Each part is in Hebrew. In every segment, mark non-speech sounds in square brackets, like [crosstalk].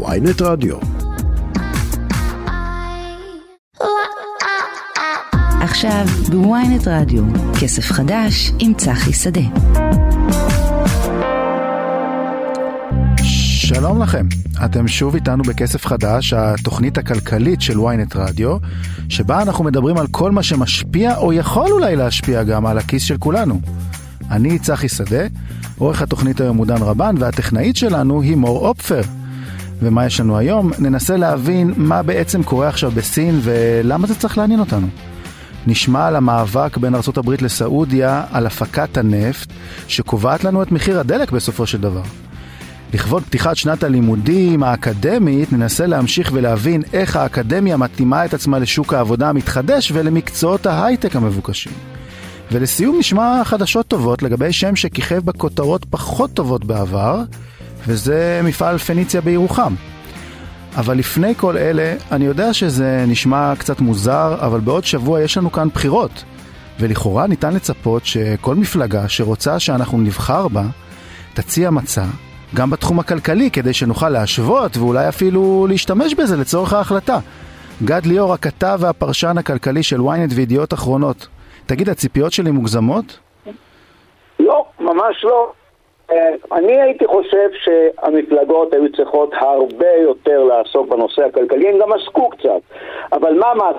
ויינט רדיו. עכשיו בוויינט רדיו, כסף חדש עם צחי שדה. שלום לכם, אתם שוב איתנו בכסף חדש, התוכנית הכלכלית של ynet רדיו, שבה אנחנו מדברים על כל מה שמשפיע או יכול אולי להשפיע גם על הכיס של כולנו. אני צחי שדה, עורך התוכנית היום הוא דן רבן, והטכנאית שלנו היא מור אופפר. ומה יש לנו היום? ננסה להבין מה בעצם קורה עכשיו בסין ולמה זה צריך לעניין אותנו. נשמע על המאבק בין ארה"ב לסעודיה על הפקת הנפט, שקובעת לנו את מחיר הדלק בסופו של דבר. לכבוד פתיחת שנת הלימודים האקדמית, ננסה להמשיך ולהבין איך האקדמיה מתאימה את עצמה לשוק העבודה המתחדש ולמקצועות ההייטק המבוקשים. ולסיום נשמע חדשות טובות לגבי שם שכיכב בכותרות פחות טובות בעבר, וזה מפעל פניציה בירוחם. אבל לפני כל אלה, אני יודע שזה נשמע קצת מוזר, אבל בעוד שבוע יש לנו כאן בחירות. ולכאורה ניתן לצפות שכל מפלגה שרוצה שאנחנו נבחר בה, תציע מצע, גם בתחום הכלכלי, כדי שנוכל להשוות ואולי אפילו להשתמש בזה לצורך ההחלטה. גד ליאור, הכתב והפרשן הכלכלי של ynet וידיעות אחרונות. תגיד, הציפיות שלי מוגזמות? לא, ממש לא. אה, אני הייתי חושב שהמפלגות היו צריכות הרבה יותר לעסוק בנושא הכלכלי, הם גם עסקו קצת. אבל מה מה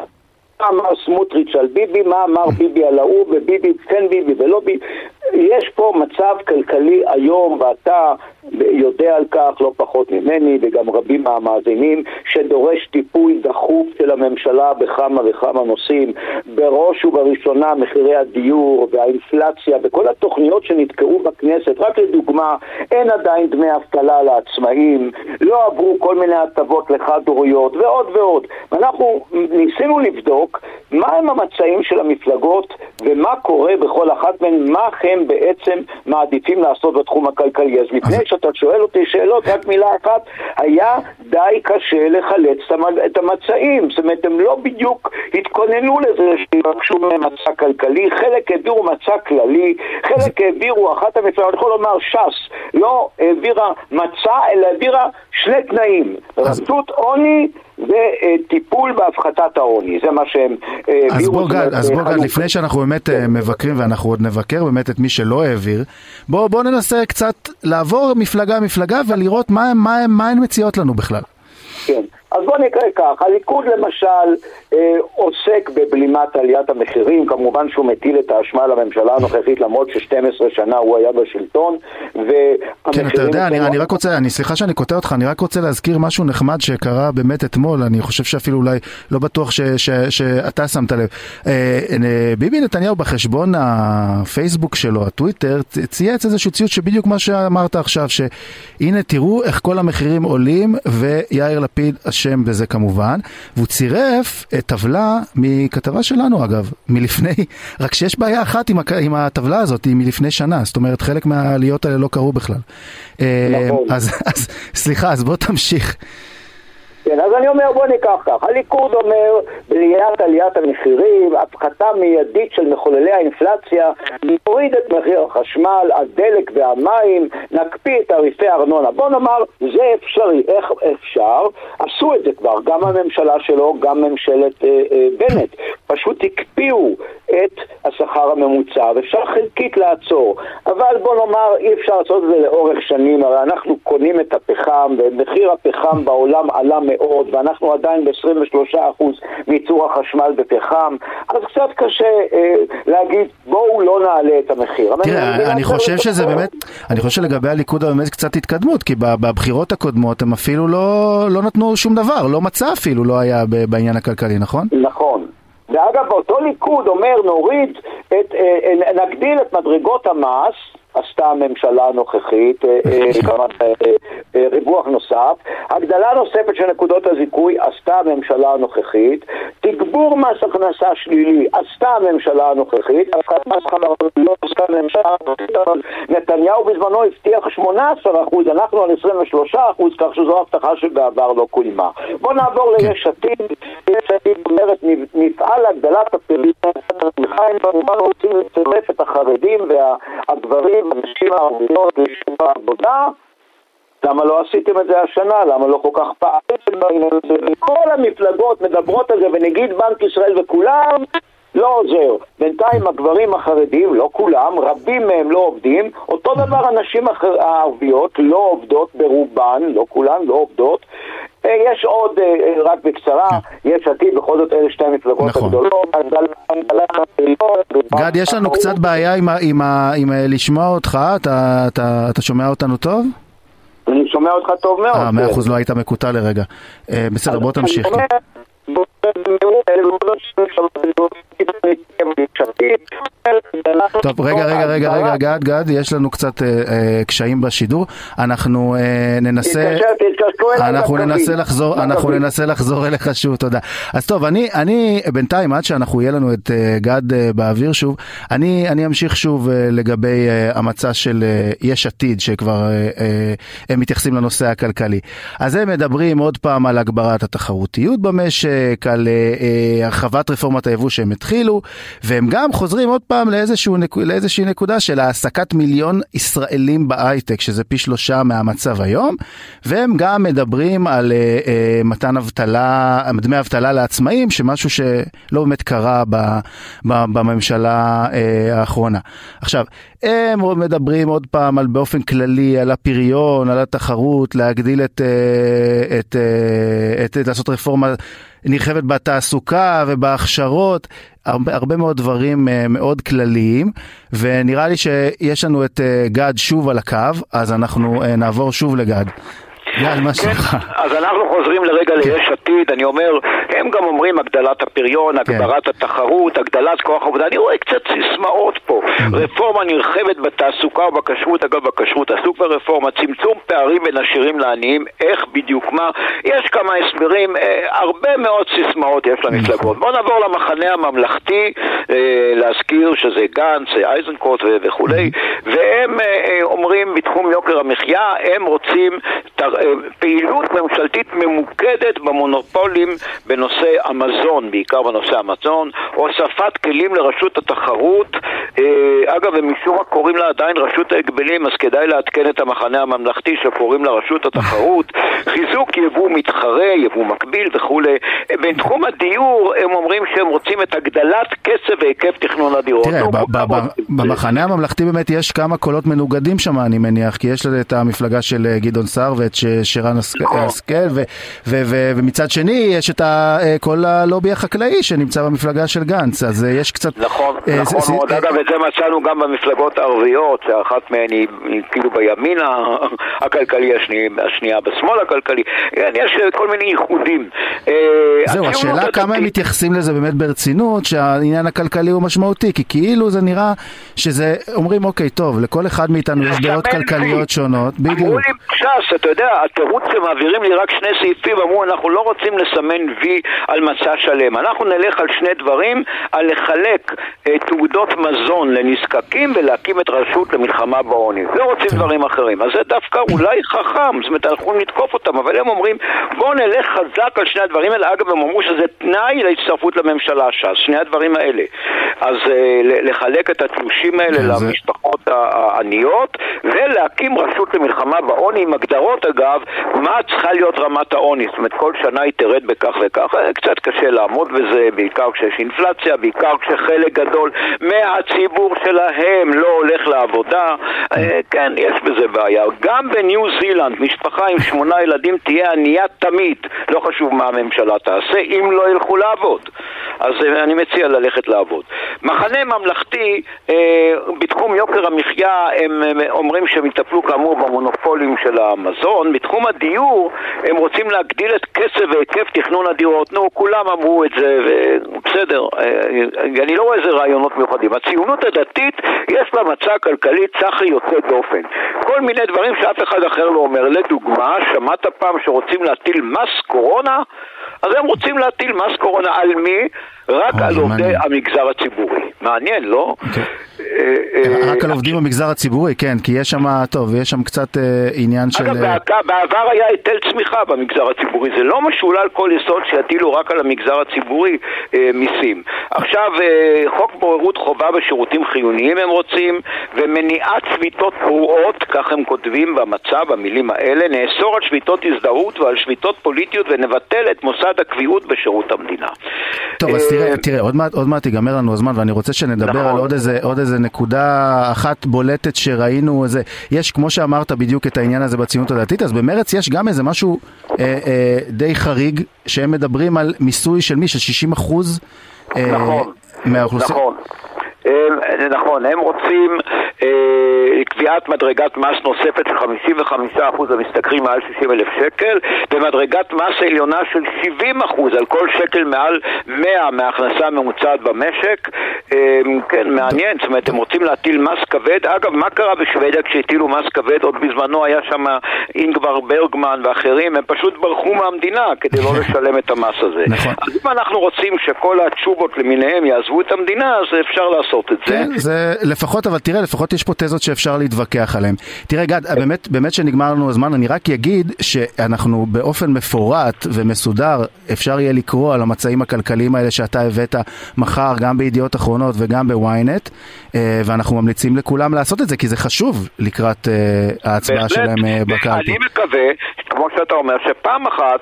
אמר סמוטריץ' על ביבי, מה אמר ביבי על ההוא, וביבי כן ביבי ולא ביבי. יש פה מצב כלכלי היום, ואתה יודע על כך לא פחות ממני וגם רבים מהמאזינים, שדורש טיפול דחוף של הממשלה בכמה וכמה נושאים. בראש ובראשונה מחירי הדיור והאינפלציה וכל התוכניות שנתקעו בכנסת. רק לדוגמה, אין עדיין דמי אבטלה לעצמאים, לא עברו כל מיני הטבות לחד-הוריות ועוד ועוד. ואנחנו ניסינו לבדוק מהם המצעים של המפלגות ומה קורה בכל אחת מהן, מה הם בעצם מעדיפים לעשות בתחום הכלכלי. אז לפני שאתה שואל אותי שאלות, רק מילה אחת, היה די קשה לחלץ את המצעים. זאת אומרת, הם לא בדיוק התכוננו לזה שיבקשו מהם מצע כלכלי, חלק העבירו מצע כללי, חלק העבירו, אחת המפלגות, אני יכול לומר ש"ס, לא העבירה מצע, אלא העבירה שני תנאים, רשות עוני וטיפול בהפחתת העוני, זה מה שהם העבירו. אז בוא גל, אז בוא גל, לפני שאנחנו באמת כן. מבקרים, ואנחנו עוד נבקר באמת את מי שלא העביר, בוא, בוא ננסה קצת לעבור מפלגה-מפלגה ולראות מה, מה, מה הן מציעות לנו בכלל. כן. אז בוא נקרא כך, הליכוד למשל אה, עוסק בבלימת עליית המחירים, כמובן שהוא מטיל את האשמה לממשלה הנוכחית למרות ש-12 שנה הוא היה בשלטון כן, אתה יודע, אני, אני רק רוצה, אני סליחה שאני קוטע אותך, אני רק רוצה להזכיר משהו נחמד שקרה באמת אתמול, אני חושב שאפילו אולי לא בטוח ש, ש, ש, שאתה שמת לב. אה, אה, ביבי נתניהו בחשבון הפייסבוק שלו, הטוויטר, צייץ איזשהו ציוץ שבדיוק מה שאמרת עכשיו, שהנה תראו איך כל המחירים עולים ויאיר לפיד אשם בזה כמובן, והוא צירף טבלה מכתבה שלנו אגב, מלפני, רק שיש בעיה אחת עם, עם הטבלה הזאת, היא מלפני שנה, זאת אומרת חלק מהעליות האלה לא קרו בכלל. אה, נכון. אז, אז סליחה, אז בוא תמשיך. כן, אז אני אומר, בוא ניקח כך. הליכוד אומר, בליית עליית המחירים, הפחתה מיידית של מחוללי האינפלציה, נוריד את מחיר החשמל, הדלק והמים, נקפיא את תעריפי הארנונה. בוא נאמר, זה אפשרי. איך אפשר? עשו את זה כבר, גם הממשלה שלו, גם ממשלת אה, אה, בנט. פשוט הקפיאו את השכר הממוצע, ואפשר חלקית לעצור. אבל בוא נאמר, אי אפשר לעשות את זה לאורך שנים, הרי אנחנו קונים את הפחם, ומחיר הפחם בעולם עלה מאוד, ואנחנו עדיין ב-23% מייצור החשמל בפחם, אז קצת קשה אה, להגיד, בואו לא נעלה את המחיר. תראה, אני חושב שזה באמת, אני חושב שלגבי הליכוד באמת קצת התקדמות, כי בבחירות הקודמות הם אפילו לא, לא נתנו שום דבר, לא מצע אפילו לא היה בעניין הכלכלי, נכון? נכון. ואגב, אותו ליכוד אומר נוריד, את, אה, אה, נגדיל את מדרגות המס עשתה הממשלה הנוכחית, [laughs] אה, אה, ריווח נוסף, הגדלה נוספת של נקודות הזיכוי עשתה הממשלה הנוכחית, תגבור מס הכנסה שלילי עשתה הממשלה הנוכחית, הפחת מס חברות לא עשתה הממשלה הנוכחית, אבל נתניהו בזמנו הבטיח 18%, אנחנו על 23%, כך שזו הבטחה שבעבר לא קוימה. בואו נעבור כן. ליש עתיד, יש עתיד אומרת נפעל להגדלת הם כמובן רוצים לצרף את החרדים והגברים הנשים הערביות לשוק העבודה למה לא עשיתם את זה השנה? למה לא כל כך פעלתם בעניין הזה? וכל המפלגות מדברות על זה, ונגיד בנק ישראל וכולם, לא עוזר. בינתיים הגברים החרדים, לא כולם, רבים מהם לא עובדים, אותו דבר הנשים הערביות לא עובדות ברובן, לא כולן, לא עובדות. אה, יש עוד, אה, אה, רק בקצרה, יש עתיד, בכל זאת אלה שתי המפלגות נכון. הגדולות. גד, יש לנו קצת בעיה עם, לשמוע אותך, אתה, אתה, אתה שומע אותנו טוב? אני שומע אותך טוב מאוד. אה, מאה אחוז, לא היית מקוטע לרגע. אה, בסדר, בוא תמשיך. טוב, רגע, רגע, רגע, רגע, גד, גד, יש לנו קצת אה, אה, קשיים בשידור. אנחנו אה, ננסה... אנחנו. ננסה לחזור, אנחנו. ננסה לחזור אליך שוב, תודה. אז טוב, אני, אני בינתיים, עד שאנחנו, יהיה לנו את גד באוויר שוב, אני, אני אמשיך שוב לגבי המצע של יש עתיד, שכבר הם מתייחסים לנושא הכלכלי. אז הם מדברים עוד פעם על הגברת התחרותיות במשק, על הרחבת רפורמת היבוא שהם התחילו, והם גם חוזרים עוד פעם לאיזשהו, לאיזושהי נקודה של העסקת מיליון ישראלים בהייטק, שזה פי שלושה מהמצב היום, והם גם מדברים על אה, אה, מתן אבטלה, דמי אבטלה לעצמאים, שמשהו שלא באמת קרה ב, ב, בממשלה אה, האחרונה. עכשיו, הם מדברים עוד פעם על באופן כללי, על הפריון, על התחרות, להגדיל את, את, את, את לעשות רפורמה נרחבת בתעסוקה ובהכשרות, הרבה, מאוד דברים אה, מאוד כלליים, ונראה לי שיש לנו את אה, גד שוב על הקו, אז אנחנו אה, נעבור שוב לגד. גד, מה שלומך? אז אנחנו חוזרים לרגע ליש עתיד, אני אומר, הם גם אומרים הגדלת הפריון, הגברת התחרות, הגדלת כוח עבודה, אני רואה קצת סיסמאות פה, רפורמה נרחבת בתעסוקה ובכשרות, אגב בכשרות כבר רפורמה, צמצום פערים בין עשירים לעניים, איך בדיוק מה, יש כמה הסברים, אה, הרבה מאוד סיסמאות יש למפלגות. בואו נעבור למחנה הממלכתי, אה, להזכיר שזה גנץ, איזנקוט ו- וכולי, והם אה, אה, אומרים בתחום יוקר המחיה, הם רוצים תר- פעילות ממשלתית ממוקדת במונופולים בנושא המזון, בעיקר בנושא המזון, הוספת כלים לרשות התחרות, אה, אגב, הם משום מה קוראים לה עדיין רשות ההגבלים, אז כדאי לעדכן את המחנה הממלכתי שקוראים לה רשות התחרות, חיזוק יבוא מתחרה, יבוא מקביל וכולי. אה, בתחום הדיור הם אומרים שהם רוצים את הגדלת קצב והיקף תכנון הדירות. תראה, את זה. במחנה הממלכתי באמת יש כמה קולות מנוגדים שם, אני מניח, כי יש את המפלגה של אה, גדעון סער ואת ש- שרן השכ- נכון. השכל, ו- ומצד שני יש את אה, כל הלובי החקלאי שנמצא במפלגה של גנץ, אז אה, יש קצת... נכון, אה, נכון מאוד. אגב, את זה מצאנו גם במפלגות הערביות, שאחת מהן היא, כאילו בימין הכלכלי, השני, השנייה בשמאל הכלכלי. כן, יש כל מיני ייחודים. זהו, השאלה כמה הם מתייחסים לזה באמת ברצינות, שהעניין הכלכלי הוא משמעותי, כי כאילו זה נראה שזה, אומרים אוקיי, טוב, לכל אחד מאיתנו יש דעות כלכליות. שונות, אמרו בדיוק. לי ש"ס, אתה יודע, התירוץ שמעבירים לי רק שני סעיפים, אמרו אנחנו לא רוצים לסמן וי על מצע שלם. אנחנו נלך על שני דברים, על לחלק אה, תעודות מזון לנזקקים ולהקים את רשות למלחמה בעוני. לא רוצים דברים אחרים. אז זה דווקא אולי חכם, זאת אומרת אנחנו נתקוף אותם, אבל הם אומרים בואו נלך חזק על שני הדברים האלה. אגב, הם אמרו שזה תנאי להצטרפות לממשלה ש"ס, שני הדברים האלה. אז אה, לחלק את התלושים האלה כן, למשפחות העניות ולהקים רשות למלחמה בעוני עם הגדרות אגב, מה צריכה להיות רמת העוני, זאת אומרת כל שנה היא תרד בכך וכך, אה, קצת קשה לעמוד בזה, בעיקר כשיש אינפלציה, בעיקר כשחלק גדול מהציבור שלהם לא הולך לעבודה, אה, כן, יש בזה בעיה. גם בניו זילנד, משפחה עם שמונה ילדים תהיה ענייה תמיד, לא חשוב מה הממשלה תעשה, אם לא ילכו לעבוד. אז אה, אני מציע ללכת לעבוד. מחנה ממלכתי, בתחום יוקר המחיה, הם אומרים שהם יטפלו כאמור במונופולים של המזון. בתחום הדיור, הם רוצים להגדיל את קצב והיקף תכנון הדירות. נו, כולם אמרו את זה, ובסדר. אה, אני לא רואה איזה רעיונות מיוחדים. הציונות הדתית, יש לה מצע כלכלי צחי יוצא דופן. כל מיני דברים שאף אחד אחר לא אומר. לדוגמה, שמעת פעם שרוצים להטיל מס קורונה? אז הם רוצים להטיל מס קורונה על מי? רק על עובדי המגזר הציבורי. מעניין, לא? כן. רק על עובדים במגזר הציבורי, כן, כי יש שם, טוב, יש שם קצת עניין של... אגב, בעבר היה היטל צמיחה במגזר הציבורי, זה לא משולל כל יסוד שיטילו רק על המגזר הציבורי מיסים. עכשיו, חוק בוררות חובה בשירותים חיוניים הם רוצים, ומניעת שביתות פרועות, כך הם כותבים במצע, במילים האלה, נאסור על שביתות הזדהות ועל שביתות פוליטיות ונבטל את מוסד הקביעות בשירות המדינה. טוב, אז תראה, תראה, עוד מעט, עוד מעט ייגמר לנו הזמן ואני רוצה שנדבר נכון. על עוד איזה, עוד איזה נקודה אחת בולטת שראינו, איזה, יש כמו שאמרת בדיוק את העניין הזה בציונות הדתית, אז במרץ יש גם איזה משהו אה, אה, די חריג, שהם מדברים על מיסוי של מי? של 60 אחוז? אה, נכון, מהאוכלוסייה. נכון. זה נכון, הם רוצים אה, קביעת מדרגת מס נוספת של 55% המשתכרים מעל 60 אלף שקל ומדרגת מס עליונה של 70% על כל שקל מעל 100 מההכנסה הממוצעת במשק אה, כן, מעניין, זאת אומרת, הם רוצים להטיל מס כבד אגב, מה קרה בשוודיה כשהטילו מס כבד? עוד בזמנו היה שם אינגבר ברגמן ואחרים, הם פשוט ברחו מהמדינה כדי לא [laughs] לשלם את המס הזה נכון. אז אם אנחנו רוצים שכל התשובות למיניהם יעזבו את המדינה, אז אפשר לעשות את זה כן, זה לפחות, אבל תראה, לפחות יש פה תזות שאפשר להתווכח עליהן. תראה, גד, באמת, באמת שנגמר לנו הזמן, אני רק אגיד שאנחנו באופן מפורט ומסודר, אפשר יהיה לקרוא על המצעים הכלכליים האלה שאתה הבאת מחר, גם בידיעות אחרונות וגם בוויינט, אה, ואנחנו ממליצים לכולם לעשות את זה, כי זה חשוב לקראת אה, ההצבעה שלהם אה, בקלפי. אני מקווה, כמו שאתה אומר, שפעם אחת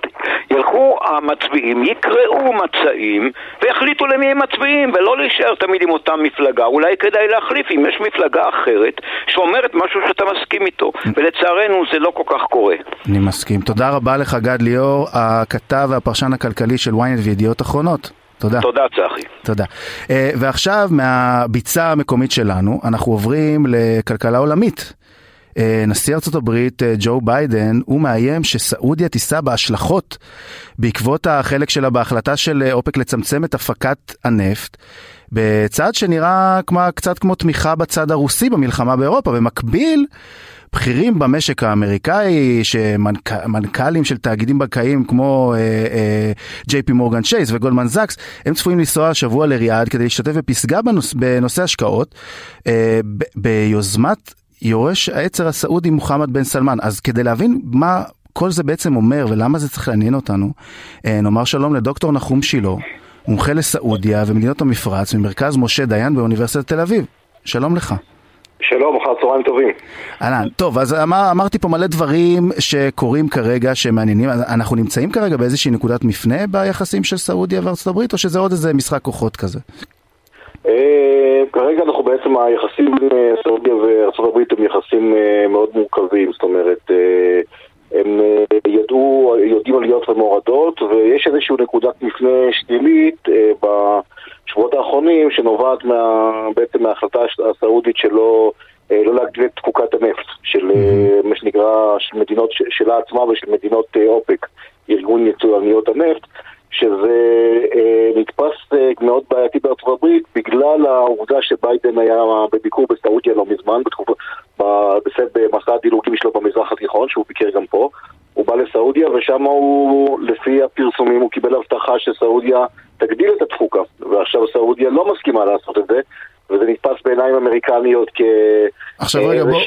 ילכו המצביעים, יקראו מצעים ויחליטו למי הם מצביעים, ולא להישאר תמיד עם אותה מפלגה. אולי כדאי להחליף אם יש מפלגה אחרת שאומרת משהו שאתה מסכים איתו, ולצערנו זה לא כל כך קורה. אני מסכים. תודה רבה לך גד ליאור, הכתב והפרשן הכלכלי של ynet וידיעות אחרונות. תודה. תודה צחי. תודה. Uh, ועכשיו מהביצה המקומית שלנו אנחנו עוברים לכלכלה עולמית. Uh, נשיא ארצות הברית uh, ג'ו ביידן הוא מאיים שסעודיה תישא בהשלכות בעקבות החלק שלה בהחלטה של אופק לצמצם את הפקת הנפט. בצעד שנראה כמו, קצת כמו תמיכה בצד הרוסי במלחמה באירופה. במקביל, בכירים במשק האמריקאי, שמנכ"לים של תאגידים בנקאיים כמו ג'יי פי מורגן צ'ייס וגולדמן זקס, הם צפויים לנסוע השבוע לריאד כדי להשתתף בפסגה בנוס, בנושא השקעות, אה, ב, ביוזמת יורש העצר הסעודי מוחמד בן סלמן. אז כדי להבין מה כל זה בעצם אומר ולמה זה צריך לעניין אותנו, אה, נאמר שלום לדוקטור נחום שילה. מומחה לסעודיה ומדינות המפרץ ממרכז משה דיין באוניברסיטת תל אביב. שלום לך. שלום, אחר צהריים טובים. אהלן, טוב, אז אמר, אמרתי פה מלא דברים שקורים כרגע שמעניינים. אנחנו נמצאים כרגע באיזושהי נקודת מפנה ביחסים של סעודיה וארצות הברית, או שזה עוד איזה משחק כוחות כזה? אה, כרגע אנחנו בעצם, היחסים אה, וארצות הברית הם יחסים אה, מאוד מורכבים, זאת אומרת... הם ידעו, יודעים עליות ומורדות, ויש איזושהי נקודת מפנה שלילית בשבועות האחרונים שנובעת מה, בעצם מההחלטה הסעודית שלא לא להגדיל את תפוקת הנפט של mm-hmm. מה שנקרא, של מדינות שלה עצמה ושל מדינות אופק, ארגון יצואניות הנפט. שזה אה, נתפס אה, מאוד בעייתי בארצות הברית בגלל העובדה שביידן היה בביקור בסעודיה לא מזמן, במסע הדילוגים שלו במזרח התיכון, שהוא ביקר גם פה. הוא בא לסעודיה ושם הוא, לפי הפרסומים, הוא קיבל הבטחה שסעודיה תגדיל את התפוקה. ועכשיו סעודיה לא מסכימה לעשות את זה, וזה נתפס בעיניים אמריקניות כ... עכשיו רגע, בוא...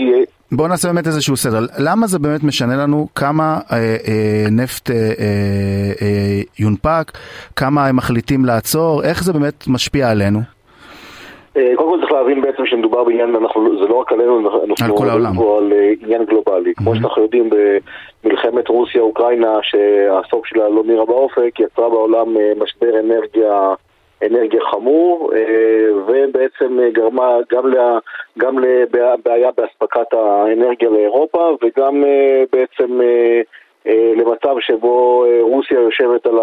בואו נעשה באמת איזשהו סדר. למה זה באמת משנה לנו כמה אה, אה, נפט אה, אה, אה, יונפק, כמה הם מחליטים לעצור, איך זה באמת משפיע עלינו? אה, קודם כל צריך להבין בעצם שמדובר בעניין, אנחנו, זה לא רק עלינו, אנחנו על כל העולם. פה על אה, עניין גלובלי. Mm-hmm. כמו שאנחנו יודעים, במלחמת רוסיה-אוקראינה, שהסוף שלה לא נראה באופק, יצרה בעולם אה, משבר אנרגיה אנרגיה חמור, אה, ובעצם גרמה גם, לה, גם לבעיה באספקת האנרגיה לאירופה, וגם אה, בעצם אה, למצב שבו רוסיה יושבת על,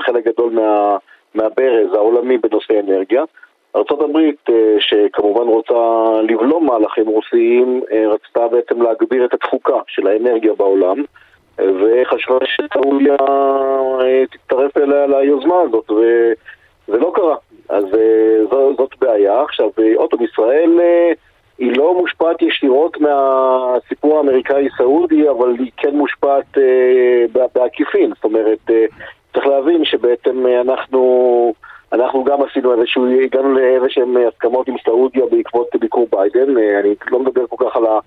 חלק גדול מה, מהברז העולמי בנושא אנרגיה. ארה"ב, שכמובן רוצה לבלום מהלכים רוסיים, רצתה בעצם להגביר את התפוקה של האנרגיה בעולם, וחשבה שסעודיה תצטרף אליה ליוזמה הזאת, זה לא קרה. אז זו, זאת בעיה. עכשיו, אה, עוד פעם, ישראל uh, היא לא מושפעת ישירות מהסיפור האמריקאי-סעודי, אבל היא כן מושפעת בעקיפין. זאת אומרת, צריך להבין שבעצם אנחנו, אנחנו גם עשינו איזשהו, הגענו לאיזשהם הסכמות עם סעודיה בעקבות ביקור ביידן, אני לא מדבר כל כך על, ה,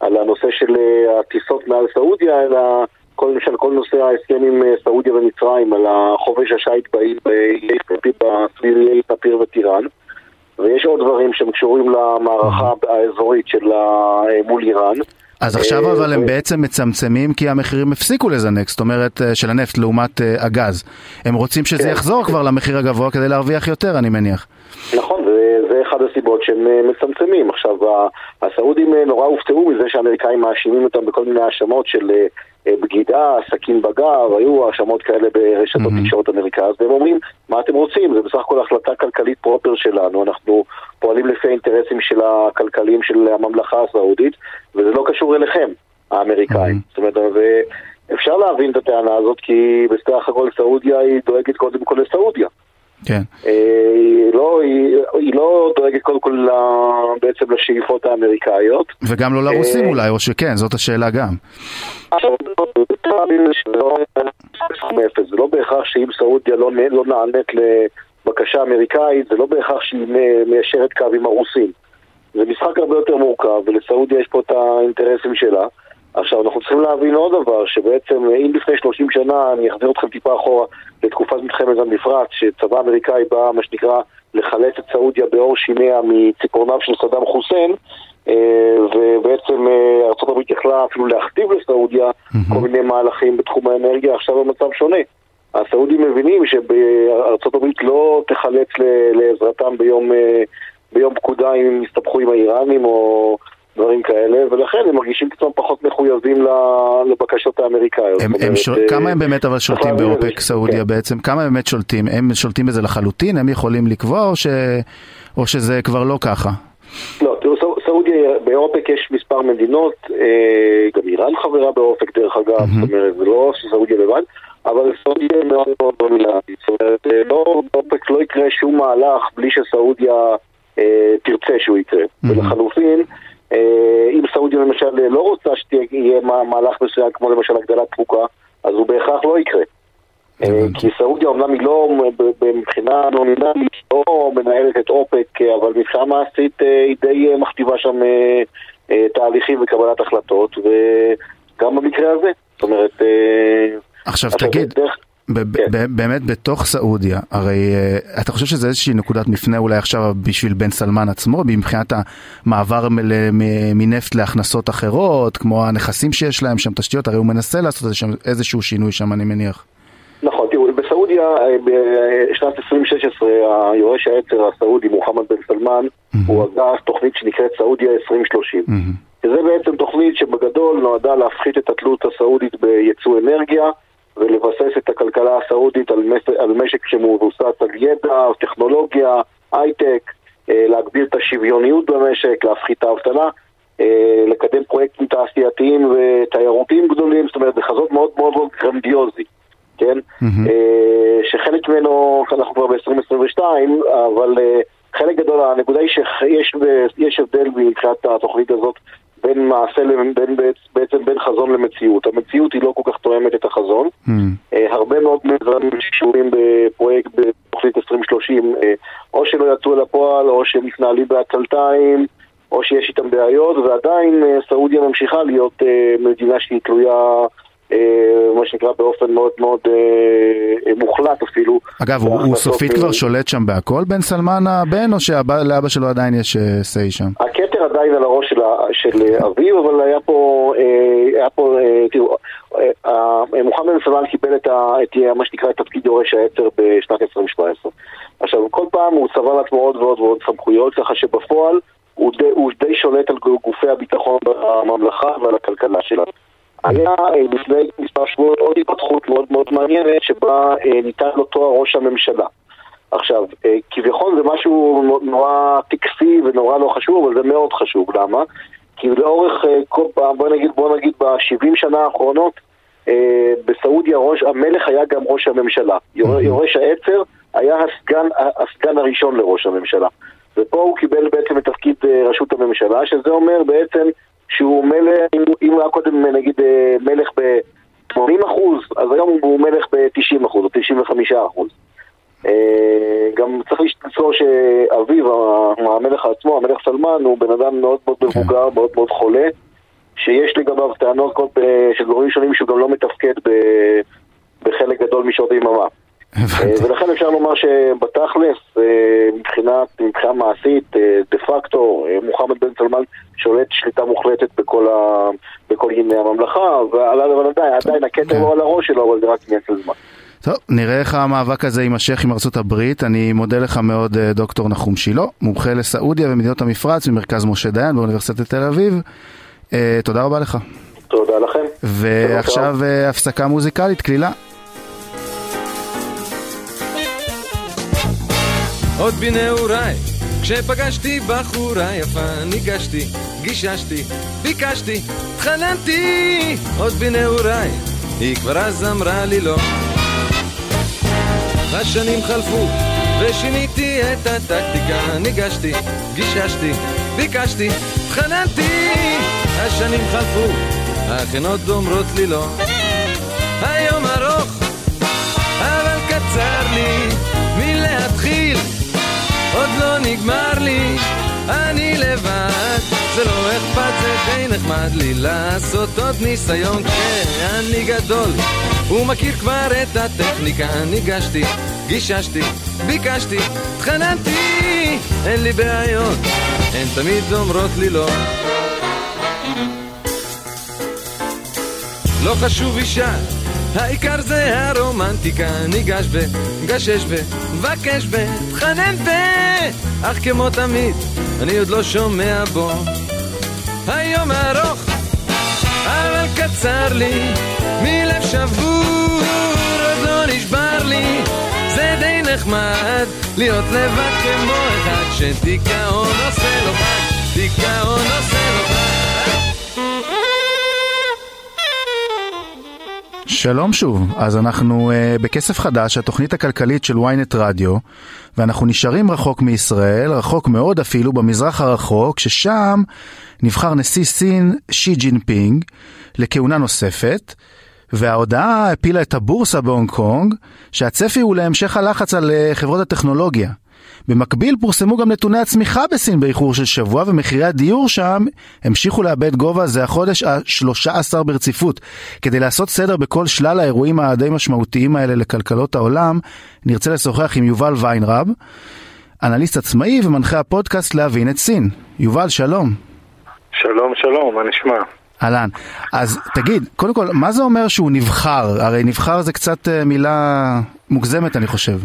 על הנושא של הטיסות מעל סעודיה, אלא כל, למשל כל נושא ההסכם עם סעודיה ומצרים על החופש השיט באיי פפיר וטיראן. ויש עוד דברים שהם קשורים למערכה האזורית של מול איראן. אז עכשיו אה, אבל הם בעצם מצמצמים כי המחירים הפסיקו לזנק, זאת אומרת אה, של הנפט לעומת אה, הגז. הם רוצים שזה כן. יחזור כבר למחיר הגבוה כדי להרוויח יותר, אני מניח. נכון, הסיבות שהם מצמצמים. עכשיו, הסעודים נורא הופתעו מזה שהאמריקאים מאשימים אותם בכל מיני האשמות של בגידה, סכין בגב, היו האשמות כאלה ברשתות Mhm. תקשורת אמריקאיות, והם אומרים, מה אתם רוצים? זה בסך הכל החלטה כלכלית פרופר שלנו, אנחנו פועלים לפי האינטרסים של הכלכליים של הממלכה הסעודית, וזה לא קשור אליכם, האמריקאים. Mhm. זאת אומרת, ואפשר להבין את הטענה הזאת, כי בסך הכל סעודיה היא דואגת קודם כל לסעודיה. כן. אה, היא לא, היא, היא לא דואגת קודם כל ל- בעצם לשאיפות האמריקאיות. וגם לא לרוסים אה, אולי, או שכן, זאת השאלה גם. לא זה לא בהכרח שאם סעודיה לא, לא נענית לבקשה אמריקאית, זה לא בהכרח שהיא מיישרת קו עם הרוסים. זה משחק הרבה יותר מורכב, ולסעודיה יש פה את האינטרסים שלה. עכשיו, אנחנו צריכים להבין עוד דבר, שבעצם אם לפני 30 שנה, אני אחזיר אתכם טיפה אחורה לתקופת מלחמת המפרץ, שצבא האמריקאי בא, מה שנקרא, לחלץ את סעודיה בעור שיניה מציפורניו של סדאם חוסיין, אה, ובעצם אה, ארה"ב יכלה אפילו להכתיב לסעודיה כל מיני מהלכים בתחום האנרגיה, עכשיו המצב שונה. הסעודים מבינים הברית לא תחלץ לעזרתם ביום, אה, ביום פקודה אם יסתבכו עם האיראנים או דברים כאלה, ולכן הם מרגישים עצמם פחות מחויבים לבקשות האמריקאיות. הם, הם שול... אה, כמה הם באמת אבל שולטים באופק סעודיה כן. בעצם? כמה הם באמת שולטים? הם שולטים בזה לחלוטין? הם יכולים לקבוע או, ש... או שזה כבר לא ככה? לא, תראו, סעו- סעודיה, באופק יש מספר מדינות, אה, גם איראן חברה באופק דרך אגב, זאת אומרת, זה לא סעודיה לבד, אבל סעודיה מאוד מאוד דומיננטית, זאת אומרת, אה, לא, באופק לא יקרה שום מהלך בלי שסעודיה אה, תרצה שהוא יקרה, ולחלופין, אה, אם סעודיה למשל לא רוצה שיהיה מה- מהלך מסוים, כמו למשל הגדלת תפוקה, אז הוא בהכרח לא יקרה. אה. כי סעודיה אומנם היא לא, מבחינה נומינלית, לא מנהלת את אופק, אה, אבל מבחינה מעשית אה, היא די אה, מכתיבה שם אה, אה, תהליכים וקבלת החלטות, וגם במקרה הזה. זאת אומרת... אה, עכשיו תגיד, דרך- כן. באמת בתוך סעודיה, הרי אה, אתה חושב שזה איזושהי נקודת מפנה אולי עכשיו בשביל בן סלמן עצמו, מבחינת המעבר מנפט להכנסות אחרות, כמו הנכסים שיש להם שם, תשתיות, הרי הוא מנסה לעשות איזשהו- שינוי שם אני מניח. נכון, תראו, בסעודיה אה, בשנת 2016 היורש העצר הסעודי מוחמד בן סלמן הוא הגה תוכנית שנקראת סעודיה 2030. מהמם. שזה בעצם תוכנית שבגדול נועדה להפחית את התלות הסעודית בייצוא אנרגיה ולבסס את הכלכלה הסעודית על, מס... על משק שמבוסס על ידע, טכנולוגיה, הייטק, אה, להגביר את השוויוניות במשק, להפחית את האבטלה, אה, לקדם פרויקטים תעשייתיים ותיירותיים גדולים, זאת אומרת זה חזון מאוד מאוד מאוד גרנדיוזי, כן? אה, שחלק ממנו, אנחנו כבר ב-2022, אבל חלק גדול, הנקודה היא שיש יש הבדל מבחינת התוכנית הזאת בין מעשה, בין, בעצם בין חזון למציאות. המציאות היא לא כל כך תואמת את החזון. אה, הרבה מאוד מזרמים שקשורים בפרויקט בתוכנית 2030, אה, או שלא יצאו אל הפועל, או שהם מתנהלים בעצלתיים, או שיש איתם בעיות, ועדיין אה, סעודיה ממשיכה להיות מדינה שהיא תלויה, מה שנקרא, באופן מאוד מאוד אה, אה, מוחלט אפילו. אגב, הוא, סופית כבר שולט שם בהכל, בן סלמן הבן, או שלאבא שלו עדיין יש אה, say שם? הכתר עדיין על הראש של, אה, אביו, אבל היה פה, אה, היה פה, אה, תראו, אה, אה, מוחמד בן סלמן קיבל את, אה, מה שנקרא את תפקיד יורש העצר בשנת 2017. עכשיו, כל פעם הוא צבר לעצמו עוד ועוד ועוד סמכויות, ככה שבפועל הוא די שולט על גופי הביטחון בממלכה ועל הכלכלה שלה. היה אה, לפני מספר שבועות עוד התפתחות מאוד מאוד מעניינת שבה אה, ניתן לו תואר ראש הממשלה. עכשיו, אה, כביכול זה משהו נורא טקסי ונורא לא חשוב, אבל זה מאוד חשוב. למה? כי לאורך כל פעם, בוא נגיד, בוא נגיד ב-70 שנה האחרונות, בסעודיה ראש, המלך היה גם ראש הממשלה. יור- יורש העצר היה הסגן, הסגן הראשון לראש הממשלה. ופה הוא קיבל בעצם את תפקיד ראשות הממשלה, שזה אומר בעצם שהוא מלך, אם, הוא היה קודם נגיד אה, מלך ב... 80 אחוז, אז היום הוא מלך ב-90 אחוז או 95 אחוז. אה, גם צריך לזכור שאביו, המלך עצמו, המלך סלמן, הוא בן אדם מאוד מאוד מבוגר, כן. מאוד מאוד חולה, שיש לגביו טענות של גורמים שונים שהוא גם לא מתפקד בחלק גדול משעות היממה. אה, ולכן אפשר לומר שבתכלס, אה, מבחינת, מבחינה מעשית, דה פקטו, מוחמד בן סלמן שולט שליטה מוחלטת בכל, ה, בכל ימי הממלכה, אבל עדיין, עדיין הכתר כן. לא על הראש שלו, אבל זה רק עניין של זמן. טוב, נראה איך המאבק הזה יימשך עם ארצות הברית. אני מודה לך מאוד, אה, דוקטור נחום שילה, מומחה לסעודיה ומדינות המפרץ ממרכז משה דיין באוניברסיטת תל אביב. אה, תודה רבה לך. תודה לכם. ועכשיו אה, הפסקה מוזיקלית, קלילה. עוד בנעוריי, כשפגשתי בחורה יפה, ניגשתי, גיששתי, ביקשתי, התחננתי, עוד בנעוריי, היא כבר אז אמרה לי לא. השנים חלפו ושיניתי את הטקטיקה ניגשתי, גיששתי, ביקשתי, התחננתי. השנים חלפו, אך הן עוד אומרות לי לא. היום נגמר לי, אני לבד זה לא אכפת, זה די נחמד לי לעשות עוד ניסיון. כשאני גדול הוא מכיר כבר את הטכניקה, ניגשתי, גיששתי, ביקשתי, התחננתי, אין לי בעיות, הן תמיד אומרות לי לא. לא חשוב אישה, העיקר זה הרומנטיקה, ניגש ב, גשש ב, מבקש ב, תחנן ב, אך כמו תמיד, אני עוד לא שומע בו. היום ארוך, אבל קצר לי, מלב שבור, עוד לא נשבר לי, זה די נחמד, להיות לבד כמו אחד שדיכאון עושה לו חג, דיכאון עושה לו חג. שלום שוב, אז אנחנו אה, בכסף חדש, התוכנית הכלכלית של ynet רדיו, ואנחנו נשארים רחוק מישראל, רחוק מאוד אפילו, במזרח הרחוק, ששם נבחר נשיא סין שי ג'ינפינג לכהונה נוספת, וההודעה הפילה את הבורסה בהונג קונג, שהצפי הוא להמשך הלחץ על אה, חברות הטכנולוגיה. במקביל פורסמו גם נתוני הצמיחה בסין באיחור של שבוע ומחירי הדיור שם המשיכו לאבד גובה זה החודש ה-13 ברציפות. כדי לעשות סדר בכל שלל האירועים הדי משמעותיים האלה לכלכלות העולם, נרצה לשוחח עם יובל ויינרב, אנליסט עצמאי ומנחה הפודקאסט להבין את סין. יובל, שלום. שלום, שלום, מה נשמע? אהלן. אז תגיד, קודם כל, מה זה אומר שהוא נבחר? הרי נבחר זה קצת אה, מילה מוגזמת, אני חושב.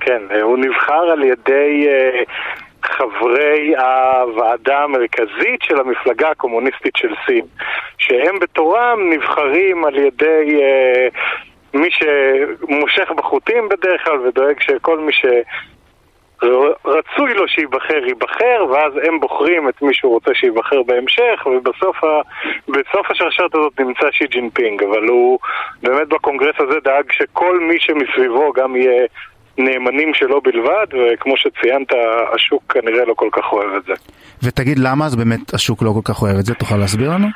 כן, הוא נבחר על ידי uh, חברי הוועדה המרכזית של המפלגה הקומוניסטית של סין, שהם בתורם נבחרים על ידי אה, מי שמושך בחוטים בדרך כלל ודואג שכל מי ש... רצוי לו שייבחר, ייבחר, ואז הם בוחרים את מי שהוא רוצה שייבחר בהמשך, ובסוף ה... בסוף השרשרת הזאת נמצא שי ג'ינפינג, אבל הוא באמת בקונגרס הזה דאג שכל מי שמסביבו גם יהיה נאמנים שלו בלבד, וכמו שציינת, השוק כנראה לא כל כך אוהב את זה. ותגיד, למה אז באמת השוק לא כל כך אוהב את זה? תוכל להסביר לנו?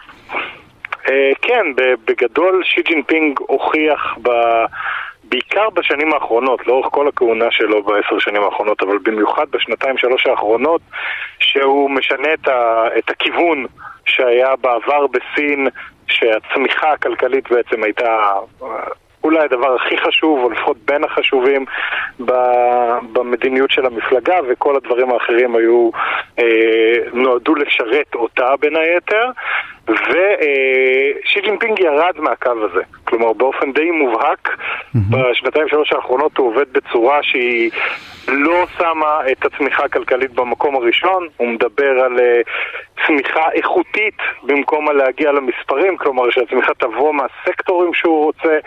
אה, כן, בגדול שי ג'ינפינג הוכיח ב... בעיקר בשנים האחרונות, לאורך כל הכהונה שלו בעשר שנים האחרונות, אבל במיוחד בשנתיים שלוש האחרונות, שהוא משנה את, ה, את הכיוון שהיה בעבר בסין, שהצמיחה הכלכלית בעצם הייתה אולי הדבר הכי חשוב, או לפחות בין החשובים במדיניות של המפלגה, וכל הדברים האחרים היו, אה, נועדו לשרת אותה בין היתר, ושי ג'ינפינג ירד מהקו הזה. כלומר, באופן די מובהק, אמ-המ. בשנתיים שלוש האחרונות הוא עובד בצורה שהיא לא שמה את הצמיחה הכלכלית במקום הראשון, הוא מדבר על אה, צמיחה איכותית במקום על להגיע למספרים, כלומר שהצמיחה תבוא מהסקטורים שהוא רוצה,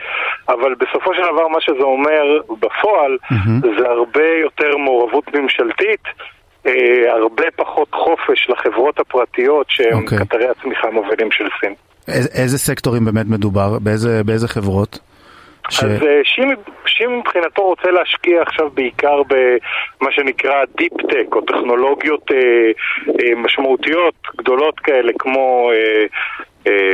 אבל בסופו של דבר מה שזה אומר בפועל mm-hmm. זה הרבה יותר מעורבות ממשלתית. Uh, הרבה פחות חופש לחברות הפרטיות שהם okay. אוקיי. קטרי הצמיחה המובילים של סין. איזה, איזה סקטורים באמת מדובר? באיזה, באיזה חברות? ש... אז אה, שי מבחינתו רוצה להשקיע עכשיו בעיקר במה שנקרא Deep Tech, או טכנולוגיות אה, אה, משמעותיות גדולות כאלה כמו... אה, אה,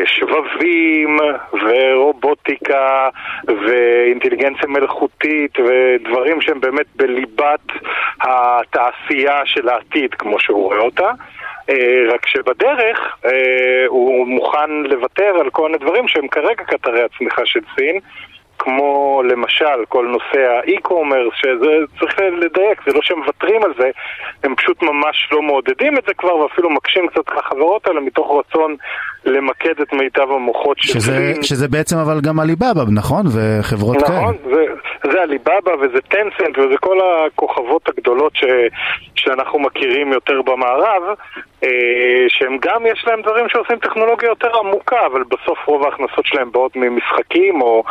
שבבים ורובוטיקה ואינטליגנציה מלאכותית ודברים שהם באמת בליבת התעשייה של העתיד, כמו שהוא רואה אותה. אה, רק שבדרך אה, הוא מוכן לוותר על כל מיני דברים שהם כרגע קטרי הצמיחה של סין כמו למשל כל נושא האי-קומרס, שזה צריך לדייק, זה לא שהם מוותרים על זה, הם פשוט ממש לא מעודדים את זה כבר ואפילו מקשים קצת את החברות האלה מתוך רצון למקד את מיטב המוחות של שזה, שזה בעצם אבל גם עליבאבא, נכון? וחברות נכון, כאלה. נכון, זה, זה עליבאבא וזה טנסנט וזה כל הכוכבות הגדולות ש, שאנחנו מכירים יותר במערב, אה, שהם גם יש להם דברים שעושים טכנולוגיה יותר עמוקה, אבל בסוף רוב ההכנסות שלהם באות ממשחקים או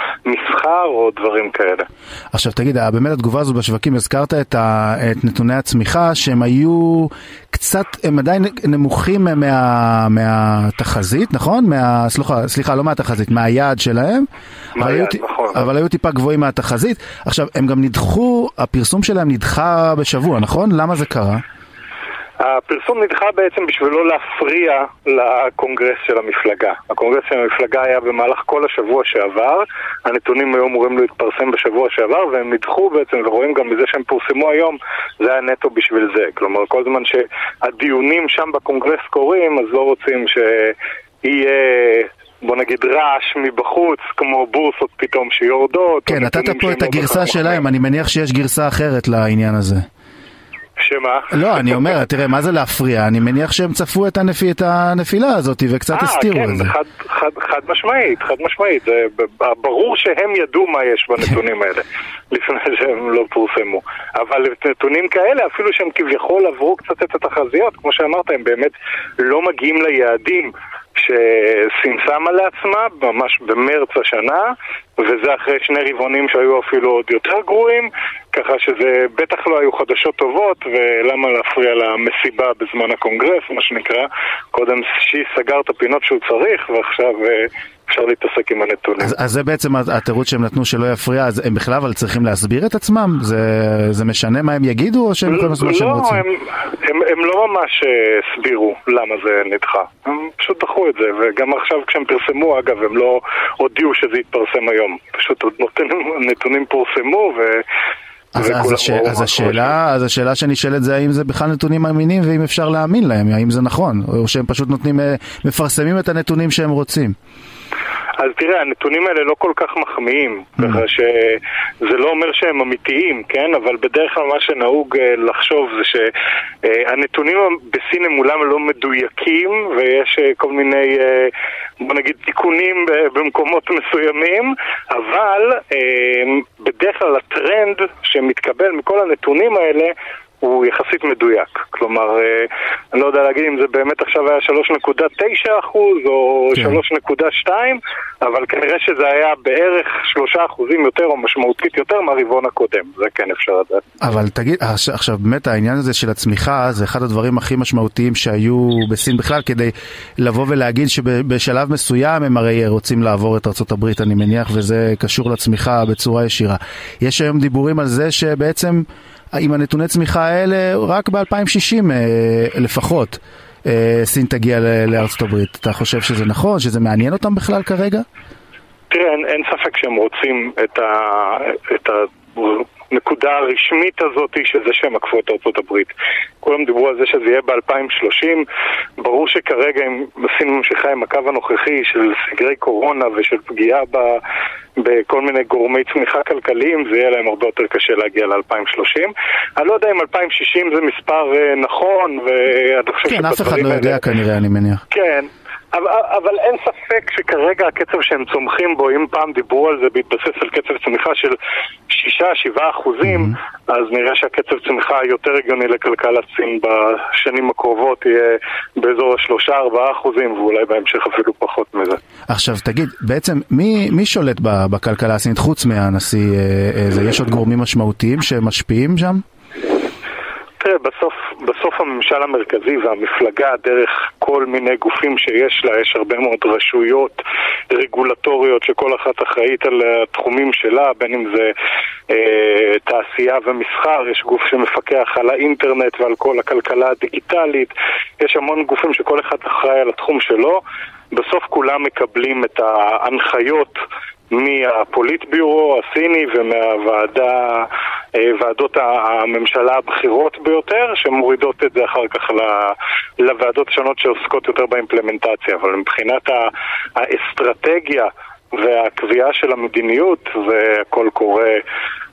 מסחר או דברים כאלה. עכשיו תגיד, באמת התגובה הזו בשווקים, הזכרת את, ה, את נתוני הצמיחה שהם היו קצת, הם עדיין נמוכים מה, מהתחזית, נכון? מה, סליחה, סליחה, לא מהתחזית, מהיעד שלהם. מהיעד, אבל נכון. היו, אבל היו טיפה גבוהים מהתחזית. עכשיו, הם גם נדחו, הפרסום שלהם נדחה בשבוע, נכון? למה זה קרה? הפרסום נדחה בעצם בשביל לא להפריע לקונגרס של המפלגה. הקונגרס של המפלגה היה במהלך כל השבוע שעבר, הנתונים היו אמורים להתפרסם בשבוע שעבר, והם נדחו בעצם, ורואים גם מזה שהם פורסמו היום, זה היה נטו בשביל זה. כלומר, כל זמן שהדיונים שם בקונגרס קורים, אז לא רוצים שיהיה... בוא נגיד רעש מבחוץ, כמו בורסות פתאום שיורדות. כן, נתת פה לא את הגרסה שלהם, אני מניח שיש גרסה אחרת לעניין הזה. שמה? לא, אני אומר, תראה, מה זה להפריע? אני מניח שהם צפו את, הנפ... את הנפילה הזאת וקצת אה, הסתירו כן, את זה. חד, חד, חד משמעית, חד משמעית. זה ברור שהם ידעו מה יש בנתונים האלה, [laughs] לפני שהם לא פורסמו. אבל נתונים כאלה, אפילו שהם כביכול עברו קצת את התחזיות, כמו שאמרת, הם באמת לא מגיעים ליעדים. שסין שמה לעצמה ממש במרץ השנה, וזה אחרי שני רבעונים שהיו אפילו עוד יותר גרועים, ככה שזה בטח לא היו חדשות טובות, ולמה להפריע למסיבה בזמן הקונגרס, מה שנקרא. קודם שי סגר את הפינות שהוא צריך, ועכשיו אה, אפשר להתעסק עם הנתונים. אז, אז זה בעצם התירוץ שהם נתנו שלא יפריע, אז הם בכלל אבל צריכים להסביר את עצמם? זה, זה משנה מה הם יגידו, או שהם יכולים לעשות מה שהם לא, רוצים? הם, הם, הם לא ממש אה, הסבירו למה זה נדחה. הם פשוט דחו את זה, וגם עכשיו כשהם פרסמו, אגב, הם לא הודיעו שזה יתפרסם היום. פשוט הנתונים, הנתונים פורסמו, ו... אז, אז, הש... אז, השאלה, אז השאלה שנשאלת זה האם זה בכלל נתונים אמינים ואם אפשר להאמין להם, האם זה נכון, או שהם פשוט נותנים, אה, מפרסמים את הנתונים שהם רוצים. אז תראה, הנתונים האלה לא כל כך מחמיאים, ככה שזה לא אומר שהם אמיתיים, כן? אבל בדרך כלל מה שנהוג אה, לחשוב זה שהנתונים בסין הם אולם לא מדויקים, ויש אה, כל מיני, אה, בוא נגיד, תיקונים במקומות מסוימים, אבל אה, בדרך כלל הטרנד שמתקבל מכל הנתונים האלה הוא יחסית מדויק. כלומר, אה, אני לא יודע להגיד אם זה באמת עכשיו היה 3.9 אחוז או כן. 3.2, אבל כנראה שזה היה בערך 3 אחוזים יותר או משמעותית יותר מהרבעון הקודם, זה כן אפשר לדעת. אבל תגיד, עכש- עכשיו באמת העניין הזה של הצמיחה זה אחד הדברים הכי משמעותיים שהיו בסין בכלל כדי לבוא ולהגיד שבשלב מסוים הם הרי רוצים לעבור את הברית אני מניח וזה קשור לצמיחה בצורה ישירה. יש היום דיבורים על זה שבעצם עם הנתוני צמיחה האלה רק ב-2060 אה, לפחות אה, סין תגיע לארצות הברית. אתה חושב שזה נכון? שזה מעניין אותם בכלל כרגע? תראה, אין, אין ספק שהם רוצים את, ה, את הנקודה הרשמית הזאת של זה שהם עקפו את ארצות הברית. כולם דיברו על זה שזה יהיה ב-2030. ברור שכרגע אם סין ממשיכה עם הקו הנוכחי של סגרי קורונה ושל פגיעה ב, בכל מיני גורמי צמיחה כלכליים, זה יהיה להם הרבה יותר קשה להגיע ל-2030. אני לא יודע אם 2060 זה מספר אה, נכון, ואני חושב כן, אף אחד לא יודע כנראה אני מניח. כן, אבל, אבל אין ספק שכרגע הקצב שהם צומחים בו, אם פעם דיברו על זה בהתבסס על קצב צמיחה של 6-7 אחוזים, Mm-hmm. אז נראה שהקצב צמיחה היותר הגיוני לכלכלת סין בשנים הקרובות יהיה באזור ה-3-4 אחוזים, ואולי בהמשך אפילו פחות מזה. עכשיו תגיד, בעצם מי, מי שולט בכלכלה הסינית חוץ מהנשיא אה, אה? יש עוד גורמים משמעותיים שמשפיעים שם? תראה, בסוף, בסוף הממשל המרכזי והמפלגה, דרך כל מיני גופים שיש לה, יש הרבה מאוד רשויות רגולטוריות שכל אחת אחראית על התחומים שלה, בין אם זה אה, תעשייה ומסחר, יש גוף שמפקח על האינטרנט ועל כל הכלכלה הדיגיטלית, יש המון גופים שכל אחד אחראי על התחום שלו. בסוף כולם מקבלים את ההנחיות מהפוליטביורו הסיני ומהוועדה, אה, הממשלה הבכירות ביותר, שמורידות את זה אחר כך לוועדות השונות שעוסקות יותר באימפלמנטציה. אבל מבחינת האסטרטגיה והקביעה של המדיניות, והכל קורה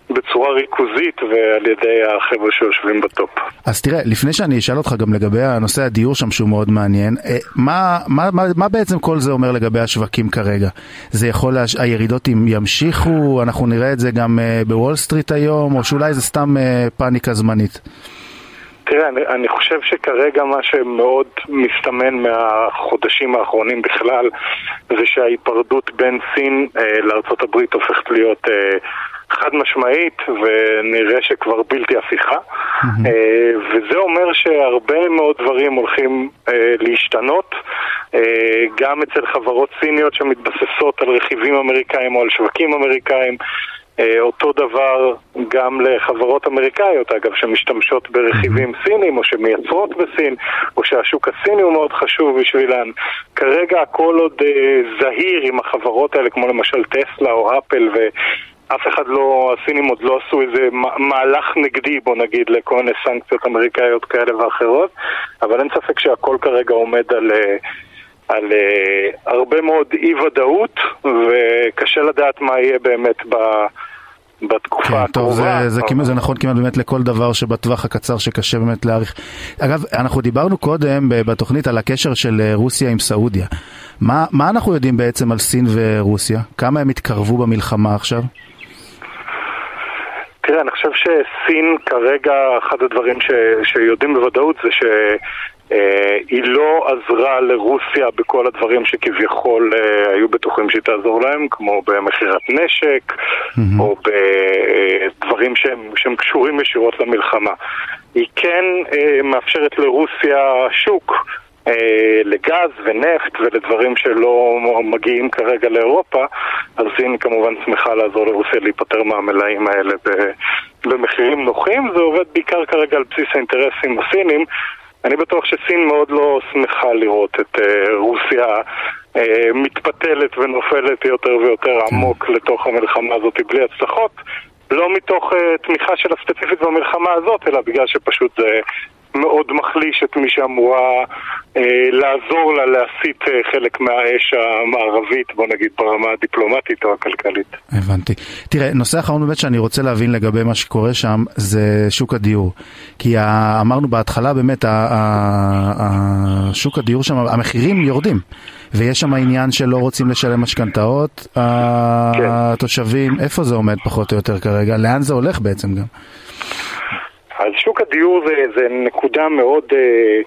בצורה ריכוזית ועל ידי החבר'ה שיושבים בטופ. אז תראה, לפני שאני אשאל אותך גם לגבי הנושא הדיור שם שהוא מאוד מעניין, אה, מה, מה, מה, מה בעצם כל זה אומר לגבי השווקים כרגע? זה יכול, להש... הירידות ימשיכו, אנחנו נראה את זה גם אה, בוול סטריט היום, או שאולי זה סתם אה, פאניקה זמנית? תראה, אני, אני חושב שכרגע מה שמאוד מסתמן מהחודשים האחרונים בכלל זה שההיפרדות בין סין אה, לארה"ב הופכת להיות אה, חד משמעית ונראה שכבר בלתי הפיכה mm-hmm. וזה אומר שהרבה מאוד דברים הולכים אה, להשתנות אה, גם אצל חברות סיניות שמתבססות על רכיבים אמריקאים או על שווקים אמריקאים אותו דבר גם לחברות אמריקאיות, אגב, שמשתמשות ברכיבים סינים או שמייצרות בסין, או שהשוק הסיני הוא מאוד חשוב בשבילן. כרגע הכל עוד אה, זהיר עם החברות האלה, כמו למשל טסלה או אפל, ו... אף אחד לא, הסינים עוד לא עשו איזה מהלך נגדי, בוא נגיד, לכל מיני סנקציות אמריקאיות כאלה ואחרות, אבל אין ספק שהכל כרגע עומד על, אה, על uh, הרבה מאוד אי ודאות, וקשה לדעת מה יהיה באמת ב... בתקופה כן, הקרובה. טוב, זה, זה, כמעט, זה נכון כמעט באמת לכל דבר שבטווח הקצר שקשה באמת להעריך. אגב, אנחנו דיברנו קודם בתוכנית על הקשר של אה, רוסיה עם סעודיה. מה, מה אנחנו יודעים בעצם על סין ורוסיה? כמה הם התקרבו במלחמה עכשיו? תראה, אני חושב שסין כרגע, אחד הדברים ש, שיודעים בוודאות זה שהיא אה, לא עזרה לרוסיה בכל הדברים שכביכול אה, היו בטוחים שהיא תעזור להם, כמו במכירת נשק, mm-hmm. או בדברים שהם, שהם קשורים ישירות למלחמה. היא כן אה, מאפשרת לרוסיה שוק. אה, לגז ונפט ולדברים שלא מגיעים כרגע לאירופה, אז סין כמובן שמחה לעזור לרוסיה להיפטר מהמלאים האלה במחירים נוחים. זה עובד בעיקר כרגע על בסיס האינטרסים הסינים. אני בטוח שסין מאוד לא שמחה לראות את uh, רוסיה uh, מתפתלת ונופלת יותר ויותר כן. עמוק לתוך המלחמה הזאת בלי הצלחות. לא מתוך uh, תמיכה שלה ספציפית במלחמה הזאת, אלא בגלל שפשוט זה מאוד מחליש את מי שאמורה אה, לעזור לה להסיט אה, חלק מהאש המערבית, בוא נגיד ברמה הדיפלומטית או הכלכלית. הבנתי. תראה, נושא אחרון באמת שאני רוצה להבין לגבי מה שקורה שם זה שוק הדיור. כי אמרנו בהתחלה באמת, שוק הדיור שם, המחירים יורדים. ויש שם עניין שלא רוצים לשלם משכנתאות, כן. התושבים, איפה זה עומד פחות או יותר כרגע? לאן זה הולך בעצם גם? שוק הדיור זה, זה נקודה מאוד, אה,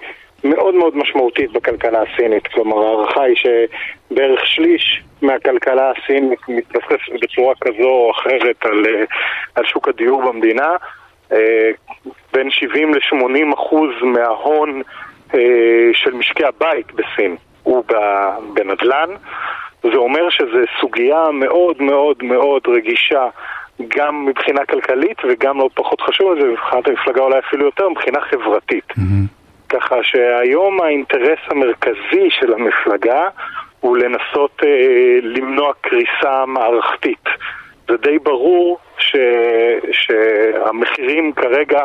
מאוד מאוד משמעותית בכלכלה הסינית. כלומר, ההערכה היא שבערך שליש מהכלכלה הסינית מתבסס בצורה כזו או אחרת על, אה, על שוק הדיור במדינה. אה, בין 70 ל-80 אחוז מההון של משקי הבית בסין הוא בנדל"ן. זה אומר שזו סוגיה מאוד מאוד מאוד רגישה גם מבחינה כלכלית וגם לא פחות חשוב מזה, מבחינת המפלגה אולי אפילו יותר, מבחינה חברתית. Mm-hmm. ככה שהיום האינטרס המרכזי של המפלגה הוא לנסות אה, למנוע קריסה מערכתית. זה די ברור ש, שהמחירים כרגע